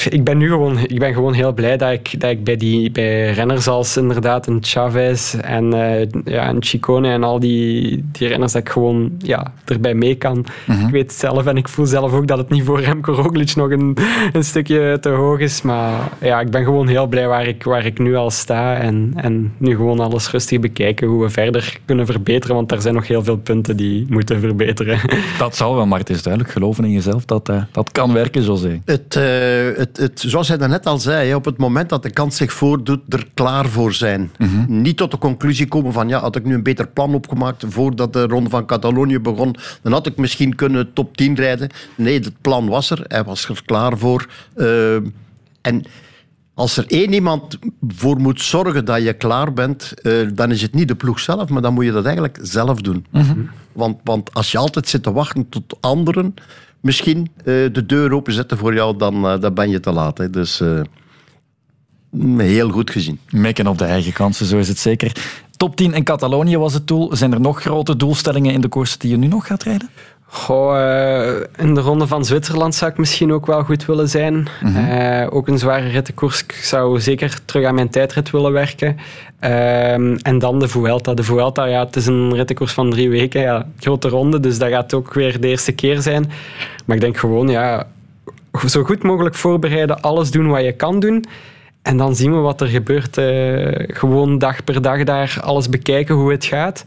[SPEAKER 4] ik, ben nu gewoon, ik ben gewoon heel blij dat ik, dat ik bij, die, bij renners als inderdaad een Chavez en eh, ja, een Chicone en al die, die renners dat ik gewoon ja, erbij mee kan. Ik weet zelf en ik voel zelf ook dat het niet voor Remco Roglic nog een, een stukje te hoog is. Maar ja, ik ben gewoon heel blij waar ik, waar ik nu al sta en, en nu gewoon alles rustig bekijken hoe we verder kunnen verbeteren, want er zijn nog heel veel punten die moeten verbeteren.
[SPEAKER 3] Dat zal wel, maar het is duidelijk. Geloven in jezelf, dat, eh, dat kan werken, José.
[SPEAKER 5] Het, eh, het, het, zoals hij daarnet al zei, op het moment dat de kans zich voordoet, er klaar voor zijn. Niet tot de conclusie komen van, ja, had ik nu een beter plan opgemaakt voordat de Ronde van Catalonië begon, dan had ik misschien kunnen top 10 rijden. Nee, het plan was er. Hij was er klaar voor. Eh, en als er één iemand voor moet zorgen dat je klaar bent, eh, dan is het niet de ploeg zelf, maar dan moet je dat eigenlijk zelf doen. Want, want als je altijd zit te wachten tot anderen misschien eh, de deur openzetten voor jou, dan, eh, dan ben je te laat. Hè. Dus eh, mm, heel goed gezien.
[SPEAKER 3] Mekken op de eigen kansen, zo is het zeker. Top 10 in Catalonië was het doel. Zijn er nog grote doelstellingen in de koers die je nu nog gaat rijden?
[SPEAKER 4] Goh, in de ronde van Zwitserland zou ik misschien ook wel goed willen zijn. Eh, ook een zware rittenkoers. Ik zou zeker terug aan mijn tijdrit willen werken. Ehm, en dan de Vuelta. De Vuelta, ja, het is een rittenkoers van drie weken. Ja, grote ronde, dus dat gaat ook weer de eerste keer zijn. Maar ik denk gewoon, ja, zo goed mogelijk voorbereiden, alles doen wat je kan doen. En dan zien we wat er gebeurt. eh, gewoon dag per dag daar alles bekijken hoe het gaat.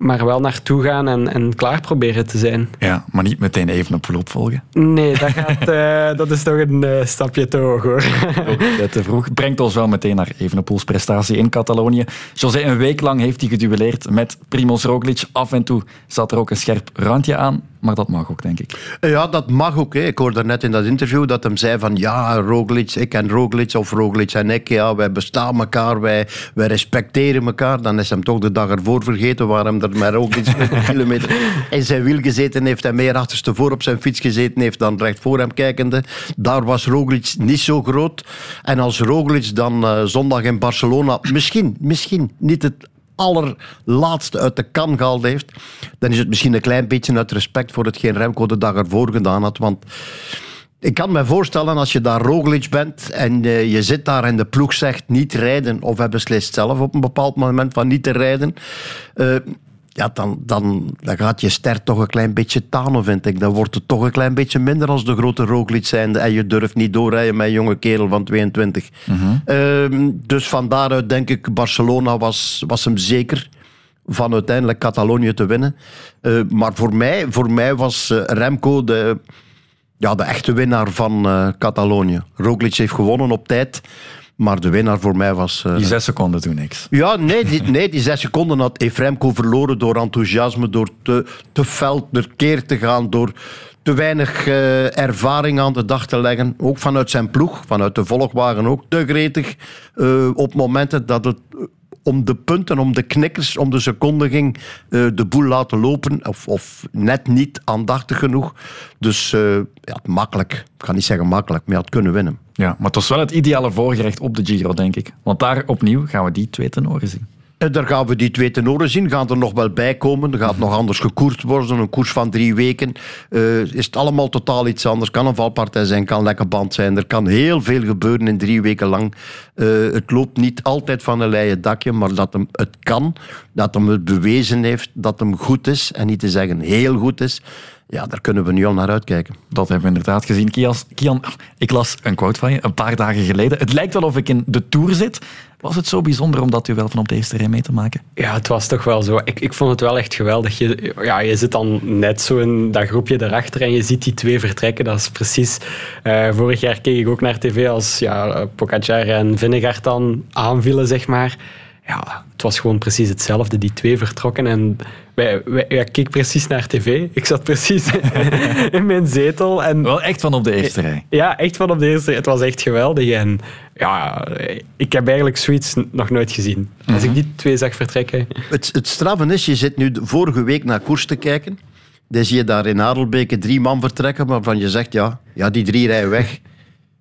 [SPEAKER 4] Maar wel naartoe gaan en, en klaar proberen te zijn.
[SPEAKER 3] Ja, maar niet meteen even een poel opvolgen.
[SPEAKER 4] Nee, dat, gaat, eh, dat is toch een eh, stapje te hoog hoor.
[SPEAKER 3] Ook te vroeg. Brengt ons wel meteen naar Evenepoels prestatie in Catalonië. José, een week lang heeft hij geduelleerd met Primoz Roglic. Af en toe zat er ook een scherp randje aan, maar dat mag ook, denk ik.
[SPEAKER 5] Ja, dat mag ook. Hè. Ik hoorde net in dat interview dat hem zei van ja, Roglic, ik en Roglic of Roglic en ik, ja, wij bestaan elkaar, wij, wij respecteren elkaar. Dan is hem toch de dag ervoor vergeten waar hem er met Roglic 20 kilometer in zijn wiel gezeten heeft en meer achterstevoor op zijn fiets gezeten heeft dan recht voor hem kijkende. Daar was Roglic niet zo groot. En als Roglic dan eh, zondag in Barcelona misschien, misschien niet het allerlaatste uit de kan gehaald heeft, dan is het misschien een klein beetje uit respect voor hetgeen Remco de dag ervoor gedaan had. Want ik kan me voorstellen als je daar Roglic bent en eh, je zit daar en de ploeg zegt niet rijden, of hij beslist zelf op een bepaald moment van niet te rijden, eh, ja, dan, dan, dan gaat je ster toch een klein beetje tanen, vind ik. Dan wordt het toch een klein beetje minder als de grote Roglic zijnde en je durft niet doorrijden met een jonge kerel van 22. Ehm, dus van daaruit denk ik, Barcelona was, was hem zeker van uiteindelijk Catalonië te winnen. Eh, maar voor mij, voor mij was eh, Remco de, ja, de echte winnaar van eh, Catalonië. Roglic heeft gewonnen op tijd, maar de winnaar voor mij was... eh,
[SPEAKER 3] Die zes seconden doen niks.
[SPEAKER 5] ja, nee die, nee, die zes seconden had heeft Remco verloren door enthousiasme, door te, te fel keer te gaan, door te weinig eh, ervaring aan de dag te leggen. Ook vanuit zijn ploeg, vanuit de volgwagen ook te gretig. eh, op momenten dat het om de punten, om de knikkers, om de seconde ging eh, de boel laten lopen. Of, of net niet aandachtig genoeg. Dus uh, ja, makkelijk. Ik ga niet zeggen makkelijk, maar je had kunnen winnen.
[SPEAKER 3] Ja, maar het was wel het ideale voorgerecht op de Giro, denk ik. Want daar opnieuw gaan we die twee tenoren zien.
[SPEAKER 5] Eh, daar gaan we die twee tenoren zien. Gaan er nog wel bij komen. Er gaat nog anders gekoerd worden. Een koers van drie weken. Uh, is het allemaal totaal iets anders. Kan een valpartij zijn, kan lekker band zijn. Er kan heel veel gebeuren in drie weken lang. Uh, het loopt niet altijd van een leien dakje, maar dat hem het kan. Dat hem het bewezen heeft dat hem goed is. En niet te zeggen heel goed is. Ja, daar kunnen we nu al naar uitkijken.
[SPEAKER 3] Dat hebben we inderdaad gezien. Kian, Kian, ik las een quote van je een paar dagen geleden. Het lijkt wel of ik in de Tour zit. Was het zo bijzonder om dat u wel van op de eerste rij mee te maken?
[SPEAKER 4] Ja, het was toch wel zo. Ik, ik vond het wel echt geweldig. Je, ja, je zit dan net zo in dat groepje erachter en je ziet die twee vertrekken. Dat is precies... Uh, vorig jaar keek ik ook naar tv als ja, Pogacar en Vinnegaard dan aanvielen, zeg maar ja, het was gewoon precies hetzelfde. Die twee vertrokken en wij, wij, ik keek precies naar tv. Ik zat precies in mijn zetel. En,
[SPEAKER 3] Wel echt van op de eerste rij.
[SPEAKER 4] Ja, echt van op de eerste rij. Het was echt geweldig. En ja, ik heb eigenlijk zoiets nog nooit gezien. Als ik die twee zag vertrekken.
[SPEAKER 5] Het, het straffen is, je zit nu vorige week naar koers te kijken. Dan zie je daar in Adelbeke drie man vertrekken, waarvan je zegt, ja, ja die drie rijden weg.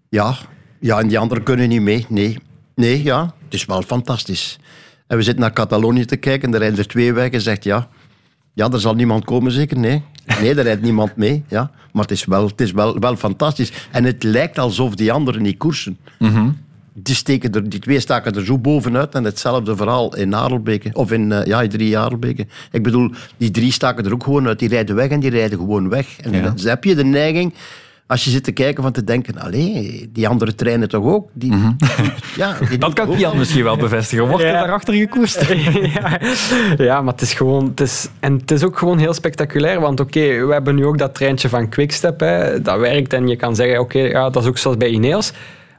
[SPEAKER 5] Ja, ja, en die anderen kunnen niet mee. Nee, nee, ja, het is wel fantastisch. En we zitten naar Catalonië te kijken, er rijden er twee weg en zegt ja, ja, er zal niemand komen zeker? Nee. Nee, er rijdt niemand mee. Ja. Maar het is, wel, het is wel, wel fantastisch. En het lijkt alsof die anderen niet koersen.
[SPEAKER 3] Mhm.
[SPEAKER 5] Die, steken er, die twee staken er zo bovenuit. En hetzelfde verhaal in Adelbeke. Of in, uh, ja, in drie Adelbeke. Ik bedoel, die drie staken er ook gewoon uit. Die rijden weg en die rijden gewoon weg. En
[SPEAKER 3] Ja.
[SPEAKER 5] dan heb je de neiging als je zit te kijken van te denken, allee, die andere treinen toch ook? Die, ja, die
[SPEAKER 3] Dat kan
[SPEAKER 5] ook.
[SPEAKER 3] Kian misschien wel bevestigen. Wordt er
[SPEAKER 4] Ja.
[SPEAKER 3] daarachter gekoerst?
[SPEAKER 4] ja, ja, maar het is gewoon... Het is, en het is ook gewoon heel spectaculair, want oké, we hebben nu ook dat treintje van Quickstep, hè, dat werkt en je kan zeggen, oké, ja, dat is ook zoals bij Ineos.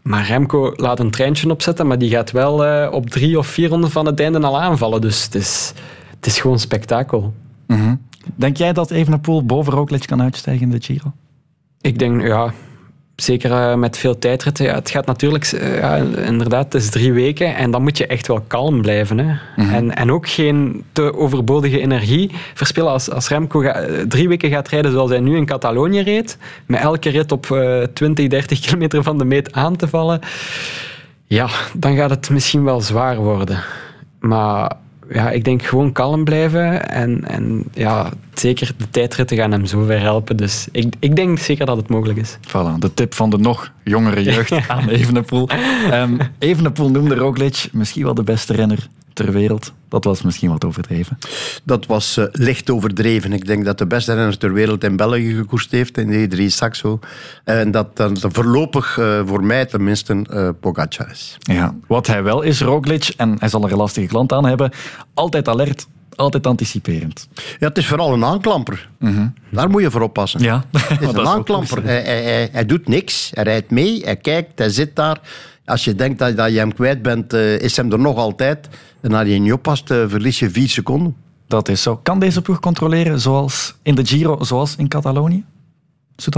[SPEAKER 4] Maar Remco laat een treintje opzetten, maar die gaat wel eh, op drie of vier ronden van het einde al aanvallen. Dus het is, het is gewoon spektakel.
[SPEAKER 3] Mhm. Denk jij dat Evenepoel boven Roglic kan uitstijgen in de Giro?
[SPEAKER 4] Ik denk, ja, zeker eh, met veel tijdritten. Ja, het gaat natuurlijk, eh, ja, inderdaad, het is drie weken en dan moet je echt wel kalm blijven. Hè. En, en ook geen te overbodige energie verspillen. Als, als Remco ga- eh, drie weken gaat rijden zoals hij nu in Catalonië reed, met elke rit op eh 20, 30 kilometer van de meet aan te vallen, ja, dan gaat het misschien wel zwaar worden. Maar ja, ik denk gewoon kalm blijven. En, en ja, zeker de tijdritten gaan hem zo ver helpen. Dus ik, ik denk zeker dat het mogelijk is.
[SPEAKER 3] Voilà, de tip van de nog jongere jeugd aan Evenepoel. Um, Evenepoel noemde Roglic misschien wel de beste renner ter wereld. Dat was misschien wat overdreven.
[SPEAKER 5] Dat was eh, licht overdreven. Ik denk dat de beste renner ter wereld in België gekoerst heeft, in de E3 Saxo. En dat dat voorlopig, eh, voor mij tenminste, Pogacar is.
[SPEAKER 3] Ja, wat hij wel is, Roglic, en hij zal er een lastige klant aan hebben, altijd alert, altijd anticiperend.
[SPEAKER 5] Ja, het is vooral een aanklamper. Daar moet je voor oppassen.
[SPEAKER 3] Ja,
[SPEAKER 5] Het is een aanklamper. hij, hij doet niks. Hij rijdt mee, hij kijkt, hij zit daar. Als je denkt dat, dat je hem kwijt bent, eh, is hem er nog altijd. En als je niet oppast, eh, verlies je vier seconden.
[SPEAKER 3] Dat is zo. Kan deze ploeg controleren zoals in de Giro, zoals in Catalonië?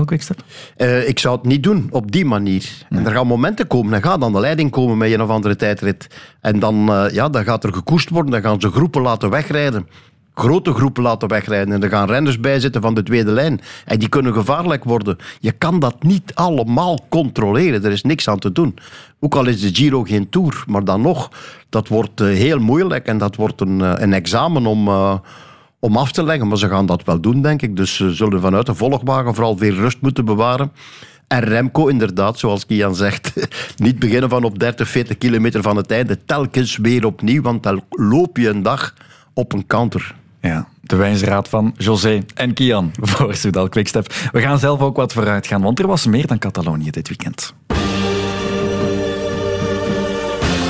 [SPEAKER 3] Quickstep?
[SPEAKER 5] Eh, ik zou het niet doen op die manier. En er gaan momenten komen. Hij gaat aan de leiding komen met een of andere tijdrit. En dan, ja, dan gaat er gekoerst worden. Dan gaan ze groepen laten wegrijden. Grote groepen laten wegrijden. En er gaan renners bij zitten van de tweede lijn. En die kunnen gevaarlijk worden. Je kan dat niet allemaal controleren. Er is niks aan te doen. Ook al is de Giro geen Tour. Maar dan nog, dat wordt eh, heel moeilijk. En dat wordt een, eh, een examen om... eh, om af te leggen. Maar ze gaan dat wel doen, denk ik. Dus ze zullen vanuit de volgwagen vooral veel rust moeten bewaren. En Remco, inderdaad, zoals Kian zegt, niet beginnen van op 30, 40 kilometer van het einde. Telkens weer opnieuw, want dan loop je een dag op een counter.
[SPEAKER 3] Ja, de wijze raad van José en Kian voor Soudal Quickstep. We gaan zelf ook wat vooruit gaan, want er was meer dan Catalonië dit weekend.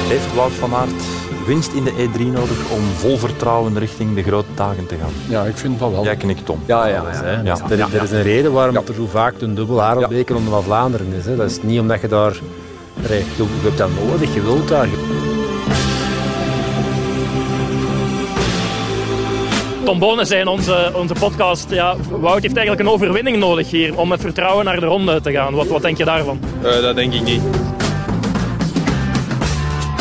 [SPEAKER 12] Heeft Wout van Aert winst in de E3 nodig om vol vertrouwen richting de grote dagen te gaan?
[SPEAKER 6] Ja, ik vind van wel.
[SPEAKER 12] Jij knikt om.
[SPEAKER 13] Ja, ja, ja.
[SPEAKER 12] Ja.
[SPEAKER 13] Er, er is een reden waarom het er zo vaak een dubbel Harelbeke onder van Vlaanderen is. Hè. Dat is niet omdat je daar... Je hebt dat nodig, je wilt daar.
[SPEAKER 14] Tom Bonen zei in onze, onze podcast, ja, Wout heeft eigenlijk een overwinning nodig hier om met vertrouwen naar de ronde te gaan. Wat, wat denk je daarvan?
[SPEAKER 15] Eh, dat denk ik niet.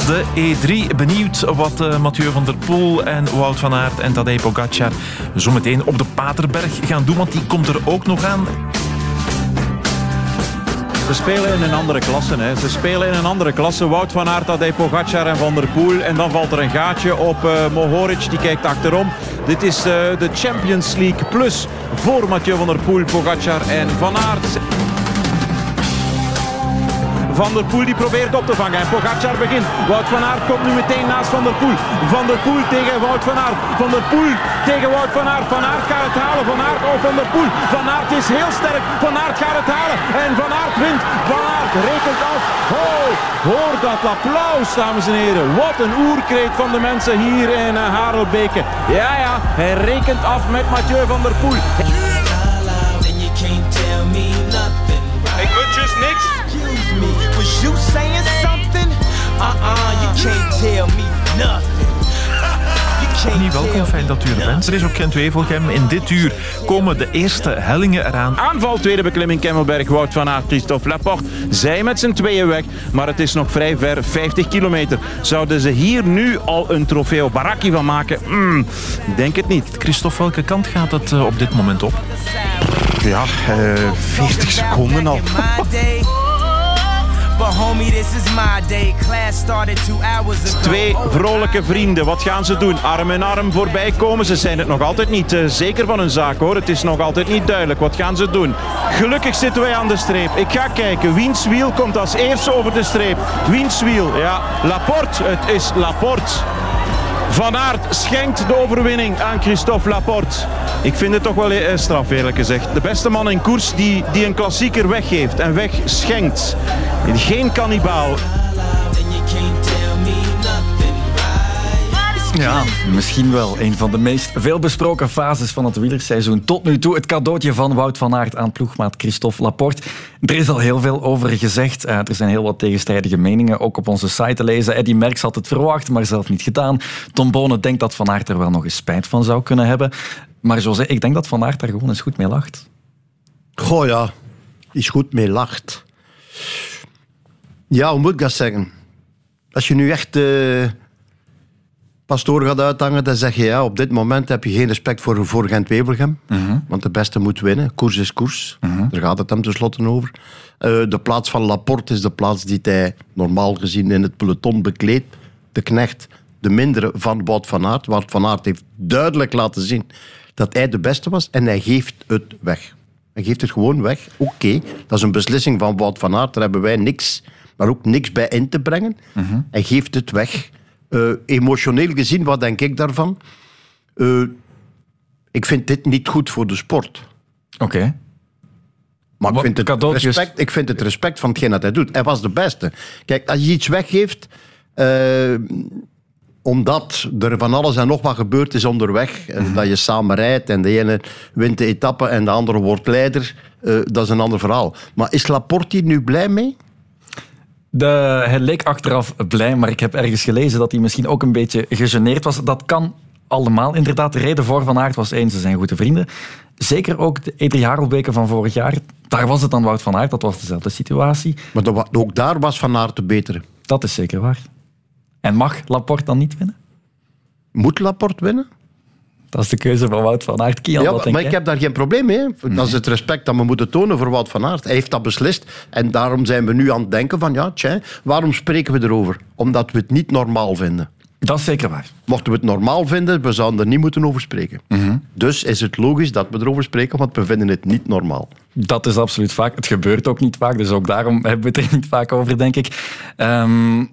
[SPEAKER 15] de E3. Benieuwd wat uh, Mathieu van der Poel en Wout van Aert en Tadej Pogacar zometeen op de Paterberg gaan doen, want die komt er ook nog aan.
[SPEAKER 1] Ze spelen in een andere klasse. Hè. Ze spelen in een andere klasse. Wout van Aert, Tadej Pogacar en Van der Poel. En dan valt er een gaatje op uh, Mohoric. Die kijkt achterom. Dit is uh, de Champions League Plus voor Mathieu van der Poel, Pogacar en Van Aert. Van der Poel die probeert op te vangen. En Pogacar begint. Wout van Aert komt nu meteen naast Van der Poel. Van der Poel tegen Wout van Aert. Van der Poel tegen Wout van Aert. Van Aert gaat het halen. Van Aert of Van der Poel. Van Aert is heel sterk. Van Aert gaat het halen. En Van Aert wint. Van Aert rekent af. Oh, hoor dat applaus, dames en heren. Wat een oerkreet van de mensen hier in uh, Harelbeke. Ja, ja, hij rekent af met Mathieu van der Poel.
[SPEAKER 16] You saying something? Uh-uh, you can't tell me nothing.
[SPEAKER 15] Niet welkom, fijn dat u er bent. Er is ook Gent Wevelgem. In dit uur komen de eerste hellingen eraan.
[SPEAKER 1] Aanval, tweede beklimming Kemmelberg, Wout van Aert, Christophe Laporte. Zij met z'n tweeën weg, maar het is nog vrij ver, 50 kilometer. Zouden ze hier nu al een trofeo Baraki van maken? Mm, denk het niet.
[SPEAKER 15] Christophe, welke kant gaat het uh, op dit moment op?
[SPEAKER 1] Ja, uh, 40 seconden al. Twee vrolijke vrienden, wat gaan ze doen? Arm in arm voorbij komen. Ze zijn het nog altijd niet uh, zeker van hun zaak hoor. Het is nog altijd niet duidelijk. Wat gaan ze doen? Gelukkig zitten wij aan de streep. Ik ga kijken. Wiens wiel komt als eerste over de streep? Wiens wiel? Ja, Laporte. Het is Laporte. Van Aert schenkt de overwinning aan Christophe Laporte. Ik vind het toch wel eh, straf, eerlijk gezegd. De beste man in koers die, die een klassieker weggeeft en wegschenkt. Geen kannibaal.
[SPEAKER 3] Ja, misschien wel een van de meest veelbesproken fases van het wielerseizoen. Tot nu toe het cadeautje van Wout van Aert aan ploegmaat Christophe Laporte. Er is al heel veel over gezegd. Uh, er zijn heel wat tegenstrijdige meningen, ook op onze site te lezen. Eddie Merckx had het verwacht, maar zelf niet gedaan. Tom Bonen denkt dat Van Aert er wel nog eens spijt van zou kunnen hebben. Maar José, ik denk dat Van Aert daar gewoon eens goed mee lacht.
[SPEAKER 5] Goh ja, is goed mee lacht. Ja, hoe moet ik dat zeggen? Als je nu echt... Uh pastoor gaat uithangen, dan zeg je ja, op dit moment heb je geen respect voor, voor Gent-Wevelgem. Uh-huh. Want de beste moet winnen. Koers is koers. Uh-huh. Daar gaat het hem tenslotte over. Uh, de plaats van Laporte is de plaats die hij normaal gezien in het peloton bekleedt. De knecht, de mindere van Wout van Aert. Wout van Aert heeft duidelijk laten zien dat hij de beste was en hij geeft het weg. Hij geeft het gewoon weg. Oké, okay. dat is een beslissing van Wout van Aert. Daar hebben wij niks, maar ook niks bij in te brengen. Uh-huh. Hij geeft het weg. Uh, emotioneel gezien, wat denk ik daarvan? Uh, ik vind dit niet goed voor de sport.
[SPEAKER 3] Oké. Okay.
[SPEAKER 5] Maar ik vind, het respect, ik vind het respect van hetgeen dat hij doet. Hij was de beste. Kijk, als je iets weggeeft... Uh, omdat er van alles en nog wat gebeurd is onderweg. Mm-hmm. Dat je samen rijdt en de ene wint de etappe en de andere wordt leider. dat is een ander verhaal. Maar is Laporte hier nu blij mee?
[SPEAKER 3] De, hij leek achteraf blij, maar ik heb ergens gelezen dat hij misschien ook een beetje gegeneerd was. Dat kan allemaal. Inderdaad, de reden voor Van Aert was één, ze zijn goede vrienden. Zeker ook de E3 Harelbeke van vorig jaar. Daar was het dan Wout van Aert, dat was dezelfde situatie.
[SPEAKER 5] Maar ook daar was Van Aert de betere.
[SPEAKER 3] Dat is zeker waar. En mag Laporte dan niet winnen?
[SPEAKER 5] Moet Laporte winnen?
[SPEAKER 3] Dat is de keuze van Wout van Aert. Kian,
[SPEAKER 5] ja, maar ik heb daar geen probleem mee. Dat is het respect dat we moeten tonen voor Wout van Aert. Hij heeft dat beslist. En daarom zijn we nu aan het denken van, ja, tja, waarom spreken we erover? Omdat we het niet normaal vinden.
[SPEAKER 3] Dat is zeker waar.
[SPEAKER 5] Mochten we het normaal vinden, we zouden er niet moeten over spreken.
[SPEAKER 3] Mhm.
[SPEAKER 5] Dus is het logisch dat we erover spreken, want we vinden het niet normaal.
[SPEAKER 3] Dat is absoluut vaak. Het gebeurt ook niet vaak, dus ook daarom hebben we het er niet vaak over, denk ik. Um,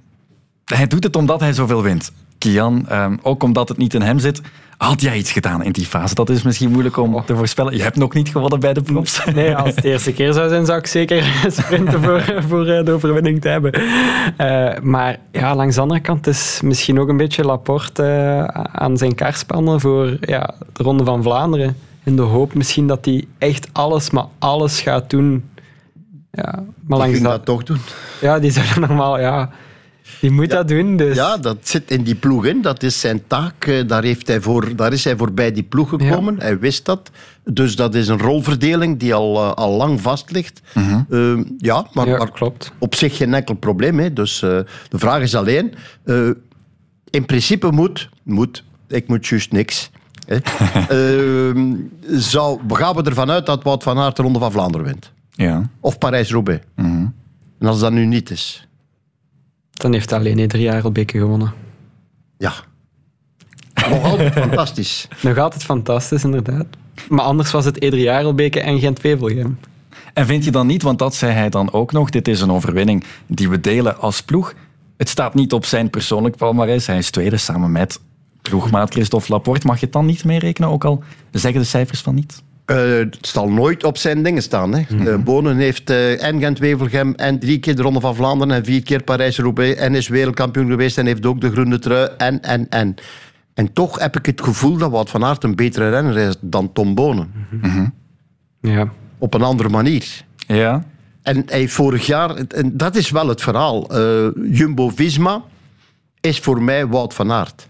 [SPEAKER 3] hij doet het omdat hij zoveel wint. Kian, um, ook omdat het niet in hem zit. Had jij iets gedaan in die fase? Dat is misschien moeilijk om te voorspellen. Je hebt nog niet gewonnen bij de props.
[SPEAKER 4] Nee, als het de eerste keer zou zijn, zou ik zeker sprinten voor, voor eh, de overwinning te hebben. Uh, maar ja, langs de andere kant is misschien ook een beetje Laporte uh, aan zijn kaart spannen voor ja, de Ronde van Vlaanderen. In de hoop misschien dat hij echt alles, maar alles gaat doen. Ja,
[SPEAKER 5] maar langs dat, dat toch doen?
[SPEAKER 4] Ja, die zouden normaal... Ja, Die moet dat doen, dus.
[SPEAKER 5] Ja, dat zit in die ploeg in. Dat is zijn taak. Eh, Daar, heeft hij voor, daar is hij voor bij die ploeg gekomen. Hij wist dat. Dus dat is een rolverdeling die al, eh, al lang vast ligt. Eh, ja, maar, maar
[SPEAKER 4] klopt.
[SPEAKER 5] op zich geen enkel probleem. Hè. Dus eh, de vraag is alleen... eh, in principe moet... moet ik moet juist niks. Hè. Ehm, zou, gaan we ervan uit dat Wout van Aert de Ronde van Vlaanderen wint?
[SPEAKER 3] Ja.
[SPEAKER 5] Of Parijs-Roubaix? En als dat nu niet is...
[SPEAKER 4] Dan heeft hij alleen drie jaar al beken gewonnen.
[SPEAKER 5] Ja. Nog altijd fantastisch.
[SPEAKER 4] Nog altijd fantastisch, inderdaad. Maar anders was het Jarelbeke en Gent-Wevelgem.
[SPEAKER 3] En vind je dan niet, want dat zei hij dan ook nog, dit is een overwinning die we delen als ploeg. Het staat niet op zijn persoonlijk palmarès. Hij is tweede samen met ploegmaat Christophe Laporte. Mag je het dan niet meerekenen, ook al zeggen de cijfers van niet?
[SPEAKER 5] Eh, het zal nooit op zijn dingen staan. Hè.
[SPEAKER 3] Mhm.
[SPEAKER 5] Eh, Bonen heeft eh, en Gent-Wevelgem en drie keer de Ronde van Vlaanderen en vier keer Parijs-Roubaix en is wereldkampioen geweest en heeft ook de groene trui en, en, en. En toch heb ik het gevoel dat Wout van Aert een betere renner is dan Tom Bonen.
[SPEAKER 4] Ja.
[SPEAKER 5] Op een andere manier.
[SPEAKER 3] Ja.
[SPEAKER 5] En hij vorig jaar, en dat is wel het verhaal. eh, Jumbo-Visma is voor mij Wout van Aert.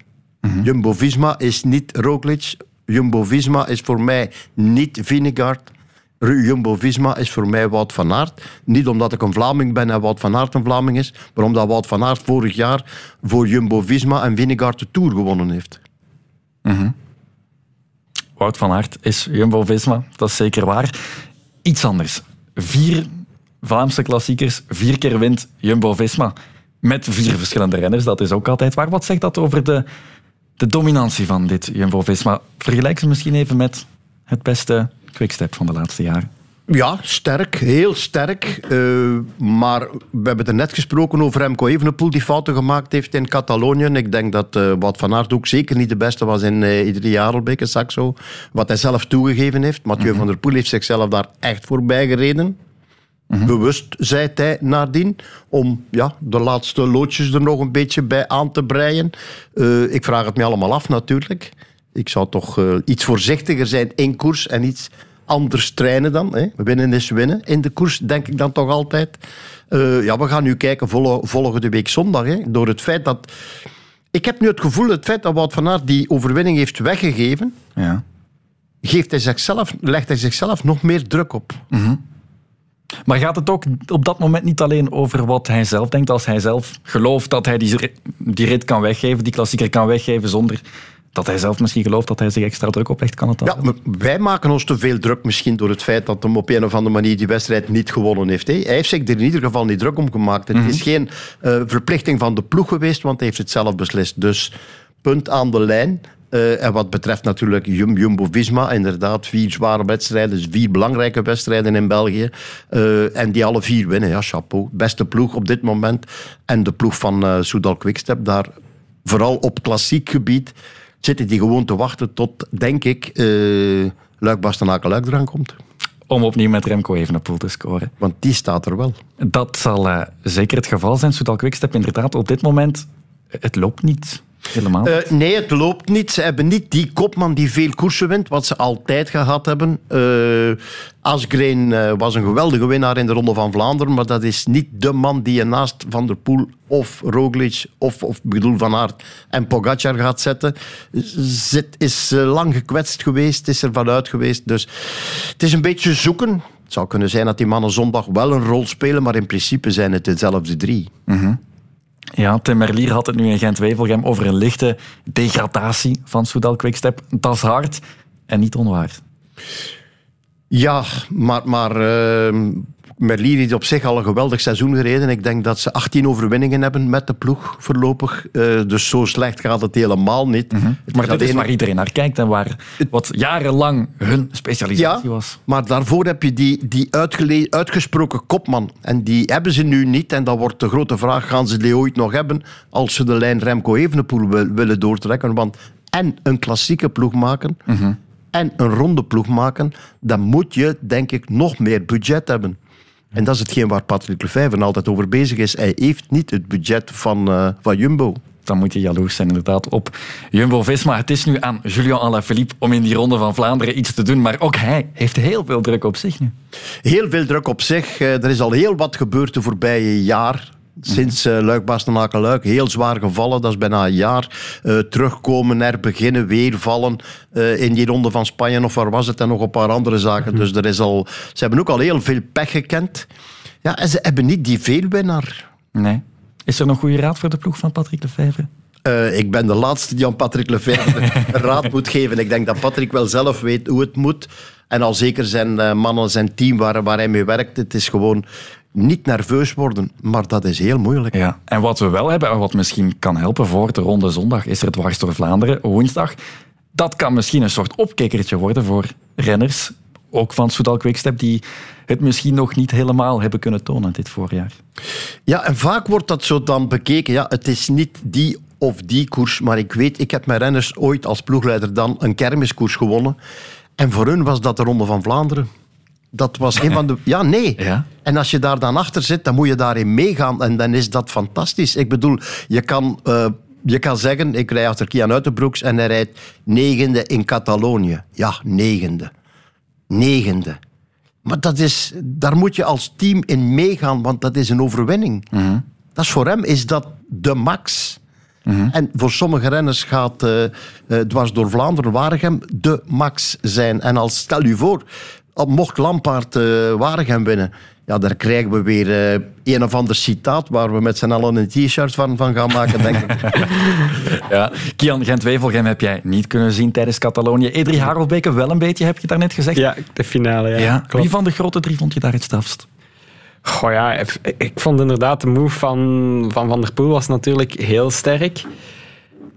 [SPEAKER 5] Jumbo-Visma is niet Roglic. Jumbo-Visma is voor mij niet Vinegaard. Jumbo-Visma is voor mij Wout van Aert. Niet omdat ik een Vlaming ben en Wout van Aert een Vlaming is, maar omdat Wout van Aert vorig jaar voor Jumbo-Visma en Vinegaard de Tour gewonnen heeft.
[SPEAKER 3] Wout van Aert is Jumbo-Visma, dat is zeker waar. Iets anders. Vier Vlaamse klassiekers, vier keer wint Jumbo-Visma. Met vier verschillende renners, dat is ook altijd waar. Wat zegt dat over de, de dominantie van dit Jumbo-Visma? Vergelijk ze misschien even met het beste quickstep van de laatste jaren.
[SPEAKER 5] Ja, sterk, heel sterk. Eh, maar we hebben het er net gesproken over Remco Evenepoel, die fouten gemaakt heeft in Catalonië. Ik denk dat eh Wout van Aert ook zeker niet de beste was in uh, iedere Jarelbeek en Saxo. Wat hij zelf toegegeven heeft. Mathieu van der Poel heeft zichzelf daar echt voorbij gereden. Bewust, zei hij nadien, om ja, de laatste loodjes er nog een beetje bij aan te breien. Eh, ik vraag het me allemaal af natuurlijk. Ik zou toch eh, iets voorzichtiger zijn in koers en iets anders trainen dan. Hè. Winnen is winnen in de koers, denk ik dan toch altijd. Eh, ja, we gaan nu kijken vol- volgende week zondag. Hè, door het feit dat... Ik heb nu het gevoel, het feit dat Wout van Aert die overwinning heeft weggegeven,
[SPEAKER 3] Ja.
[SPEAKER 5] geeft hij zichzelf, legt hij zichzelf nog meer druk op.
[SPEAKER 3] Maar gaat het ook op dat moment niet alleen over wat hij zelf denkt, als hij zelf gelooft dat hij die, die rit kan weggeven, die klassieker kan weggeven, zonder dat hij zelf misschien gelooft dat hij zich extra druk oplegt, kan het dan?
[SPEAKER 5] Ja, wij maken ons te veel druk misschien door het feit dat hem op een of andere manier die wedstrijd niet gewonnen heeft. hè. Hij heeft zich er in ieder geval niet druk om gemaakt. Het is geen eh, verplichting van de ploeg geweest, want hij heeft het zelf beslist. Dus punt aan de lijn. Eh, en wat betreft natuurlijk Jum- Jumbo-Visma, inderdaad, vier zware wedstrijden, vier belangrijke wedstrijden in België. Eh, en die alle vier winnen, ja, chapeau. Beste ploeg op dit moment. En de ploeg van eh Soudal Quickstep, daar vooral op klassiek gebied, zitten die gewoon te wachten tot, denk ik, eh Luik Bastenaken Luik eraan komt.
[SPEAKER 3] Om opnieuw met Remco Evenepoel te scoren.
[SPEAKER 5] Want die staat er wel.
[SPEAKER 3] Dat zal zeker het geval zijn. Soudal Quickstep inderdaad op dit moment, het loopt niet helemaal.
[SPEAKER 5] Eh, nee, het loopt niet. Ze hebben niet die kopman die veel koersen wint, wat ze altijd gehad hebben. Eh Asgreen eh, was een geweldige winnaar in de Ronde van Vlaanderen, maar dat is niet de man die je naast Van der Poel of Roglic of, of bedoel Van Aert en Pogacar gaat zetten. Zit, is lang gekwetst geweest, is er vanuit geweest. Dus het is een beetje zoeken. Het zou kunnen zijn dat die mannen zondag wel een rol spelen, maar in principe zijn het dezelfde drie.
[SPEAKER 3] Ja, Tim Merlier had het nu in Gent-Wevelgem over een lichte degradatie van Soudal Quickstep. Dat is hard en niet onwaar.
[SPEAKER 5] Ja, maar, maar eh, Merlier heeft op zich al een geweldig seizoen gereden. Ik denk dat ze 18 overwinningen hebben met de ploeg voorlopig. Eh, dus zo slecht gaat het helemaal niet. Het
[SPEAKER 3] Maar dit is waar iedereen naar kijkt en waar wat jarenlang hun specialisatie
[SPEAKER 5] ja,
[SPEAKER 3] was.
[SPEAKER 5] maar daarvoor heb je die, die uitgesproken kopman. En die hebben ze nu niet. En dan wordt de grote vraag, gaan ze die ooit nog hebben als ze de lijn Remco Evenepoel wil- willen doortrekken? Want en een klassieke ploeg maken en een ronde ploeg maken, dan moet je, denk ik, nog meer budget hebben. En dat is hetgeen waar Patrick Lefevre altijd over bezig is. Hij heeft niet het budget van, eh, van Jumbo.
[SPEAKER 3] Dan moet je jaloers zijn inderdaad op Jumbo-Visma. Het is nu aan Julian Alaphilippe om in die ronde van Vlaanderen iets te doen. Maar ook hij heeft heel veel druk op zich nu.
[SPEAKER 5] Heel veel druk op zich. Eh, Er is al heel wat gebeurd de voorbije jaar. Sinds uh, luik bastenaken luik heel zwaar gevallen. Dat is bijna een jaar. Uh, terugkomen, er beginnen, weer vallen. Uh, in die ronde van Spanje of waar was het? En nog een paar andere zaken. Dus er is al, ze hebben ook al heel veel pech gekend. Ja, en ze hebben niet die veelwinnaar.
[SPEAKER 3] Nee. Is er nog goede raad voor de ploeg van Patrick?
[SPEAKER 5] Uh, ik ben de laatste die aan Patrick Lefevre een raad moet geven. Ik denk dat Patrick wel zelf weet hoe het moet. En al zeker zijn uh, mannen, zijn team waar, waar hij mee werkt. Het is gewoon niet nerveus worden, maar dat is heel moeilijk.
[SPEAKER 3] Ja. En wat we wel hebben, en wat misschien kan helpen voor de ronde zondag, is er dwars door Vlaanderen, woensdag. Dat kan misschien een soort opkikkertje worden voor renners, ook van Soudal Quickstep, die het misschien nog niet helemaal hebben kunnen tonen dit voorjaar.
[SPEAKER 5] Ja, en vaak wordt dat zo dan bekeken. Ja, het is niet die of die koers, maar ik weet, ik heb mijn renners ooit als ploegleider dan een kermiskoers gewonnen. En voor hun was dat de Ronde van Vlaanderen. Dat was een van de. Ja, nee.
[SPEAKER 3] Ja?
[SPEAKER 5] En als je daar dan achter zit, dan moet je daarin meegaan. En dan is dat fantastisch. Ik bedoel, je kan, uh, je kan zeggen: ik rij achter Kian Uitenbroeks en hij rijdt negende in Catalonië. Ja, negende. Negende. Maar dat is, daar moet je als team in meegaan, want dat is een overwinning.
[SPEAKER 3] Mm
[SPEAKER 5] Dat is voor hem is dat de max.
[SPEAKER 3] Mhm.
[SPEAKER 5] En voor sommige renners gaat uh, uh, dwars door Vlaanderen, Waregem, de max zijn. En als, stel u voor, mocht Lampaard uh, Waregem winnen, ja, daar krijgen we weer uh, een of ander citaat waar we met z'n allen een t-shirt van, van gaan maken, denk ik.
[SPEAKER 3] ja. Kian Gent-Wevelgem heb jij niet kunnen zien tijdens Catalonië. Edrie Harelbeke wel een beetje, heb je daarnet gezegd?
[SPEAKER 4] Ja, de finale, ja.
[SPEAKER 3] ja. Wie van de grote drie vond je daar het strafst?
[SPEAKER 4] Goh ja, ik vond inderdaad de move van Van, van der Poel was natuurlijk heel sterk.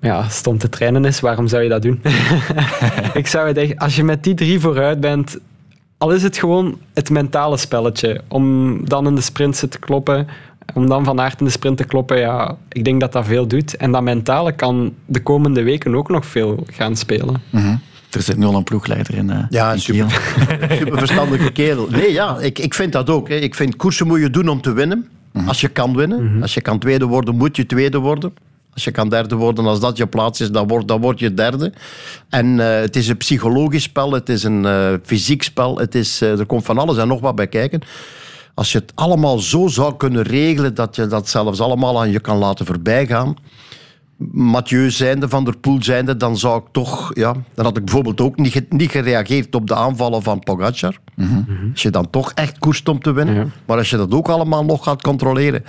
[SPEAKER 4] Ja, stond te trainen is, waarom zou je dat doen? ik zou het echt, als je met die drie vooruit bent, al is het gewoon het mentale spelletje. Om dan in de sprint te kloppen, om dan van aard in de sprint te kloppen, ja, ik denk dat dat veel doet. En dat mentale kan de komende weken ook nog veel gaan spelen.
[SPEAKER 3] Mm -hmm. Er zit nu al een ploegleider in. Uh,
[SPEAKER 5] ja, een super, super verstandige kerel. Nee, ja, ik, ik vind dat ook. Hè. Ik vind koersen moet je doen om te winnen. Mm -hmm. Als je kan winnen. Mm -hmm. Als je kan tweede worden, moet je tweede worden. Als je kan derde worden, als dat je plaats is, dan word, dan word je derde. En uh, het is een psychologisch spel, het is een uh, fysiek spel, het is, uh, er komt van alles en nog wat bij kijken. Als je het allemaal zo zou kunnen regelen dat je dat zelfs allemaal aan je kan laten voorbijgaan. Mathieu zijnde, Van der Poel zijnde, dan zou ik toch... Ja, dan had ik bijvoorbeeld ook niet, niet gereageerd op de aanvallen van Pogacar.
[SPEAKER 3] Mm
[SPEAKER 5] -hmm. Als je dan toch echt koerst om te winnen. Maar als je dat ook allemaal nog gaat controleren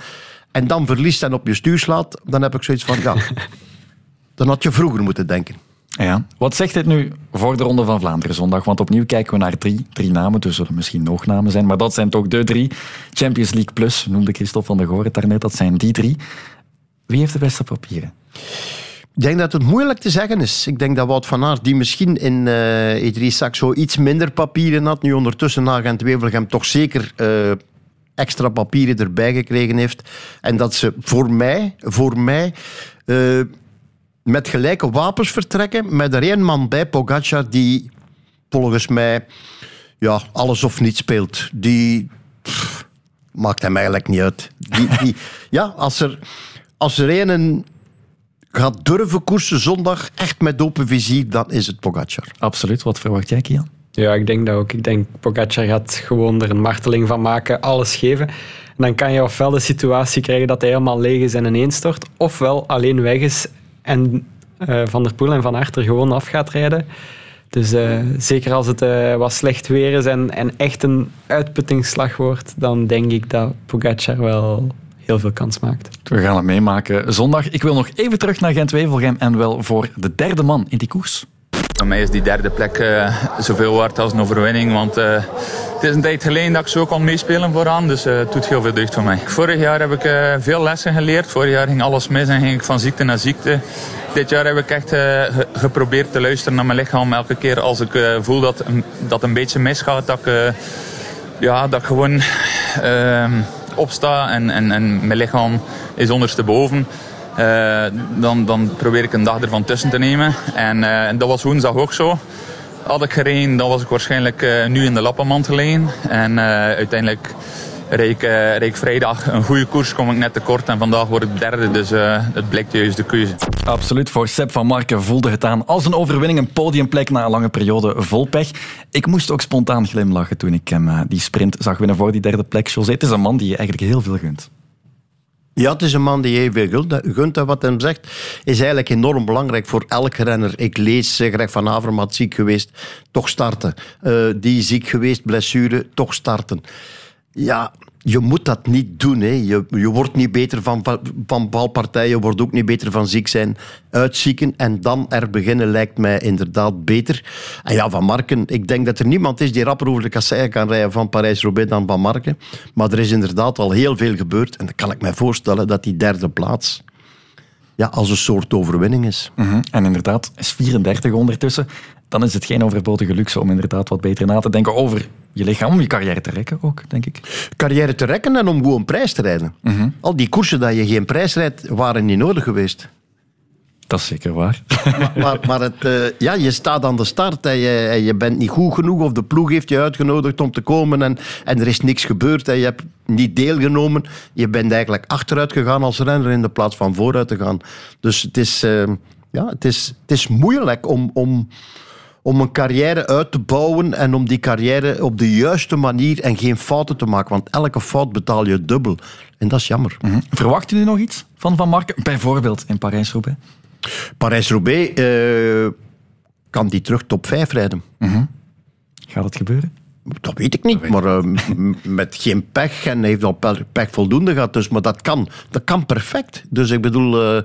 [SPEAKER 5] en dan verliest en op je stuur slaat, dan heb ik zoiets van, ja, dan had je vroeger moeten denken.
[SPEAKER 3] Ja. Wat zegt dit nu voor de Ronde van Vlaanderen zondag? Want opnieuw kijken we naar drie, drie namen. Er zullen misschien nog namen zijn, maar dat zijn toch de drie. Champions League Plus, noemde Christophe van der Goor het daarnet. Dat zijn die drie. Wie heeft de beste papieren?
[SPEAKER 5] Ik denk dat het moeilijk te zeggen is. Ik denk dat Wout van Aert, die misschien in uh, E3 Saxo iets minder papieren had, nu ondertussen na Gent-Wevelgem toch zeker... Uh, extra papieren erbij gekregen heeft. En dat ze voor mij, voor mij uh, met gelijke wapens vertrekken. Met er één man bij, Pogacar, die volgens mij ja, alles of niet speelt. Die maakt hem eigenlijk niet uit. Die, ja, als er, als er een gaat durven koersen zondag, echt met open vizier, dan is het Pogacar.
[SPEAKER 3] Absoluut. Wat verwacht jij, Kian?
[SPEAKER 4] Ja, ik denk dat ook. Ik denk Pogacar gaat gewoon er een marteling van maken, alles geven. En dan kan je ofwel de situatie krijgen dat hij helemaal leeg is en ineenstort, ofwel alleen weg is en uh, Van der Poel en Van Aert er gewoon af gaat rijden. Dus uh, zeker als het uh, wat slecht weer is en, en echt een uitputtingsslag wordt, dan denk ik dat Pogacar wel heel veel kans maakt.
[SPEAKER 3] We gaan het meemaken zondag. Ik wil nog even terug naar Gent-Wevelgem en wel voor de derde man in die koers.
[SPEAKER 17] Voor mij is die derde plek uh, zoveel waard als een overwinning. Want uh, het is een tijd geleden dat ik zo kon meespelen vooraan. Dus uh, het doet heel veel deugd voor mij. Vorig jaar heb ik veel lessen geleerd. Vorig jaar ging alles mis en ging ik van ziekte naar ziekte. Dit jaar heb ik echt ge geprobeerd te luisteren naar mijn lichaam. Elke keer als ik voel dat, dat een beetje misgaat. Dat ik, ja, dat gewoon ehm, opsta en, en, en mijn lichaam is ondersteboven. Uh, dan, dan probeer ik een dag ervan tussen te nemen. En uh, dat was woensdag ook zo. Had ik gereden, dan was ik waarschijnlijk uh, nu in de lappenmand gelegen. En uiteindelijk reed ik, vrijdag een goede koers, kom ik net tekort. En vandaag word ik derde, dus het blijkt juist de keuze.
[SPEAKER 3] Absoluut, voor Seb van Marken voelde het aan als een overwinning. Een podiumplek na een lange periode vol pech. Ik moest ook spontaan glimlachen toen ik hem die sprint zag winnen voor die derde plek. José, het is een man die je eigenlijk heel veel gunt.
[SPEAKER 5] Ja, het is een man die heel veel gunt. wat hij zegt is eigenlijk enorm belangrijk voor elke renner. Ik lees, eh, Greg van Avermaet ziek geweest, toch starten. Eh, die ziek geweest, blessure, toch starten. Ja, je moet dat niet doen. Hè. Je, je wordt niet beter van, van, balpartijen, je wordt ook niet beter van ziek zijn. Uitzieken en dan er beginnen lijkt mij inderdaad beter. En ja, Van Marken, ik denk dat er niemand is die rapper over de kasseien kan rijden van Parijs-Roubaix dan Van Marken. Maar er is inderdaad al heel veel gebeurd. En dan kan ik mij voorstellen dat die derde plaats ja, als een soort overwinning is.
[SPEAKER 3] Mhm. En inderdaad, is 34 ondertussen. Dan is het geen overbodige luxe om inderdaad wat beter na te denken over je lichaam, om je carrière te rekken ook, denk ik.
[SPEAKER 5] Carrière te rekken en om gewoon prijs te rijden. Al die koersen dat je geen prijs rijdt, waren niet nodig geweest.
[SPEAKER 3] Dat is zeker waar.
[SPEAKER 5] Maar, maar, maar het, eh, ja, je staat aan de start en je, en je bent niet goed genoeg of de ploeg heeft je uitgenodigd om te komen en, en er is niks gebeurd en je hebt niet deelgenomen. Je bent eigenlijk achteruit gegaan als renner in de plaats van vooruit te gaan. Dus het is, eh, ja, het is, het is moeilijk om, om, om een carrière uit te bouwen en om die carrière op de juiste manier en geen fouten te maken. Want elke fout betaal je dubbel. En dat is jammer.
[SPEAKER 3] Verwacht u nog iets van Van Marken? Bijvoorbeeld in Parijs-Roubaix?
[SPEAKER 5] Parijs-Roubaix eh, kan die terug top 5 rijden.
[SPEAKER 3] Gaat het gebeuren?
[SPEAKER 5] Dat weet ik niet, maar eh, met geen pech. En hij heeft al pe- pech voldoende gehad. Dus, maar dat kan, dat kan perfect. Dus ik bedoel, eh,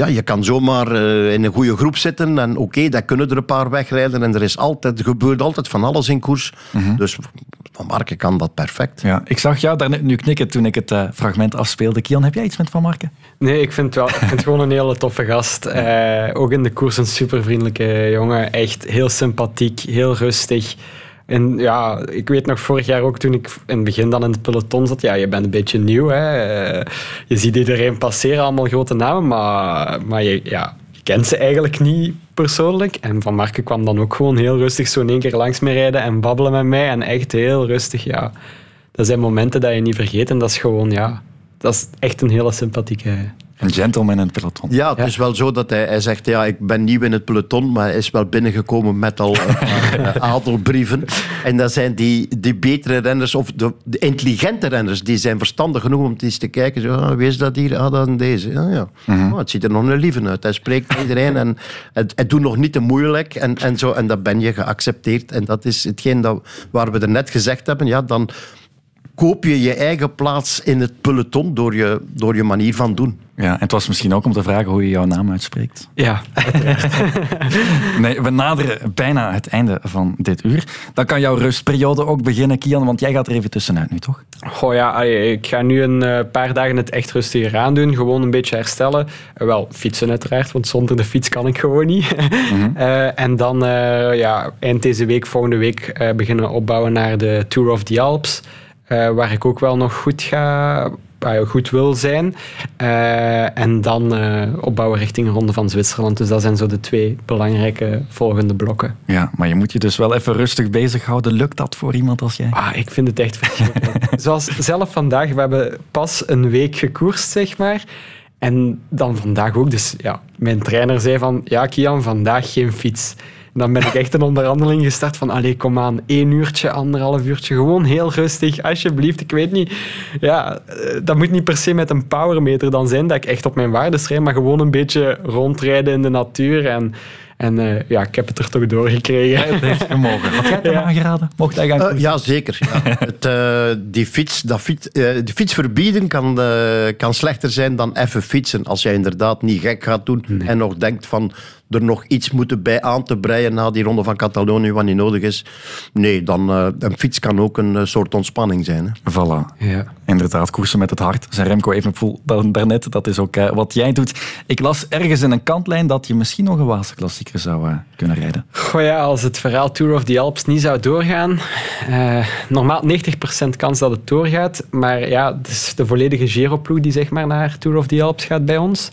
[SPEAKER 5] ja, je kan zomaar eh, in een goede groep zitten. En oké, daar kunnen er een paar wegrijden. En er, is altijd, er gebeurt altijd van alles in koers. Dus Van Marken kan dat perfect.
[SPEAKER 3] Ja, ik zag jou daarnet nu knikken toen ik het eh, fragment afspeelde. Kian, heb jij iets met Van Marken?
[SPEAKER 4] Nee, ik vind, het wel, ik vind het gewoon een hele toffe gast. Eh, ook in de koers een supervriendelijke jongen. Echt heel sympathiek, heel rustig. En ja, ik weet nog vorig jaar ook toen ik in het begin dan in het peloton zat. Ja, je bent een beetje nieuw. Hè. Je ziet iedereen passeren, allemaal grote namen. Maar, maar je, ja, je kent ze eigenlijk niet persoonlijk. En Van Marken kwam dan ook gewoon heel rustig zo in één keer langs me rijden en babbelen met mij. En echt heel rustig, ja. Dat zijn momenten dat je niet vergeet. En dat is gewoon, ja... Dat is echt een hele sympathieke...
[SPEAKER 3] Een gentleman in het peloton.
[SPEAKER 5] Ja, het is wel zo dat hij, hij zegt, ja, ik ben nieuw in het peloton, maar hij is wel binnengekomen met al een eh, adelbrieven. En dat zijn die, die betere renners, of de, de intelligente renners, die zijn verstandig genoeg om eens te kijken, zo, ah, wie is dat hier? Ah, dat is deze. Ja, ja. Oh, het ziet er nog een lieve uit. Hij spreekt iedereen en het, het doet nog niet te moeilijk en, en zo. En dat ben je geaccepteerd. En dat is hetgeen dat, waar we er net gezegd hebben, ja, dan koop je je eigen plaats in het peloton door je, door je manier van doen.
[SPEAKER 3] Ja, en het was misschien ook om te vragen hoe je jouw naam uitspreekt.
[SPEAKER 4] Ja,
[SPEAKER 3] Nee, we naderen bijna het einde van dit uur. Dan kan jouw rustperiode ook beginnen, Kian, want jij gaat er even tussenuit nu, toch?
[SPEAKER 4] Goh ja, ik ga nu een eh, paar dagen het echt rustiger aan doen. Gewoon een beetje herstellen. Eh, wel, fietsen uiteraard, want zonder de fiets kan ik gewoon niet. Eh, en dan eh, ja, eind deze week, volgende week, eh, beginnen opbouwen naar de Tour of the Alps. Eh, waar ik ook wel nog goed ga... ah, goed wil zijn. Eh, en dan eh, opbouwen richting de Ronde van Zwitserland. Dus dat zijn zo de twee belangrijke volgende blokken.
[SPEAKER 3] Ja, maar je moet je dus wel even rustig bezighouden. Lukt dat voor iemand als jij?
[SPEAKER 4] Ah, ik vind het echt verschrikkelijk. Zoals zelf vandaag, we hebben pas een week gekoerst, zeg maar. En dan vandaag ook. Dus ja, mijn trainer zei van, ja Kian, vandaag geen fiets. En dan ben ik echt een onderhandeling gestart van, allee, kom aan, één uurtje, anderhalf uurtje, gewoon heel rustig, alsjeblieft. Ik weet niet, ja, eh, dat moet niet per se met een powermeter dan zijn, dat ik echt op mijn waardes rijd, maar gewoon een beetje rondrijden in de natuur. En, en eh, ja, ik heb het er toch doorgekregen.
[SPEAKER 3] Het heeft gemogen. Had jij het hem
[SPEAKER 4] Ja.
[SPEAKER 3] aangeraden? Mocht hij gaan
[SPEAKER 5] Eh,
[SPEAKER 3] koersen?
[SPEAKER 5] ja, zeker. Ja. Het, eh, die, fiets, dat fiets, eh, die fiets verbieden kan, eh, kan slechter zijn dan even fietsen. Als jij inderdaad niet gek gaat doen en nog denkt van er nog iets moeten bij aan te breien na die ronde van Catalonië wat niet nodig is. Nee, dan eh, een fiets kan ook een eh, soort ontspanning zijn. Hè.
[SPEAKER 3] Voilà.
[SPEAKER 4] Ja.
[SPEAKER 3] Inderdaad, koersen met het hart. Zijn Remco Evenepoel da- daarnet, dat is ook eh, wat jij doet. Ik las ergens in een kantlijn dat je misschien nog een Waalse klassieker zou kunnen rijden.
[SPEAKER 4] Goh ja, als het verhaal Tour of the Alps niet zou doorgaan, eh, normaal 90% kans dat het doorgaat, maar ja, het is de volledige Giro-ploeg die zeg maar naar Tour of the Alps gaat bij ons.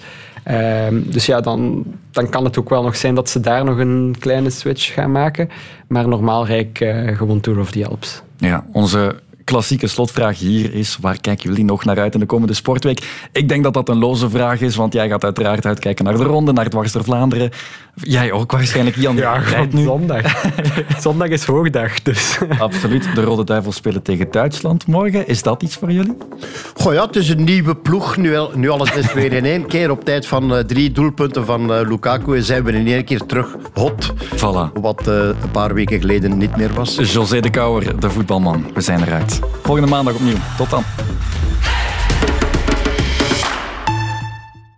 [SPEAKER 4] Ehm, dus ja, dan, dan kan het ook wel nog zijn dat ze daar nog een kleine switch gaan maken. Maar normaal rijd ik eh, gewoon Tour of the Alps.
[SPEAKER 3] Ja, onze klassieke slotvraag hier is, waar kijken jullie nog naar uit in de komende sportweek? Ik denk dat dat een loze vraag is, want jij gaat uiteraard uitkijken naar de ronde, naar Dwars door Vlaanderen. Jij ook waarschijnlijk, Jan.
[SPEAKER 4] Ja, nu. zondag. zondag is hoogdag, dus...
[SPEAKER 3] Absoluut. De Rode Duivels spelen tegen Duitsland morgen. Is dat iets voor jullie?
[SPEAKER 5] Goh ja, het is een nieuwe ploeg. Nu, al- nu alles is weer in één keer. Op tijd van eh, drie doelpunten van eh, Lukaku zijn we in één keer terug hot.
[SPEAKER 3] Voilà.
[SPEAKER 5] Wat eh, een paar weken geleden niet meer was.
[SPEAKER 3] José de Kouwer, de voetbalman. We zijn eruit. Volgende maandag opnieuw. Tot dan.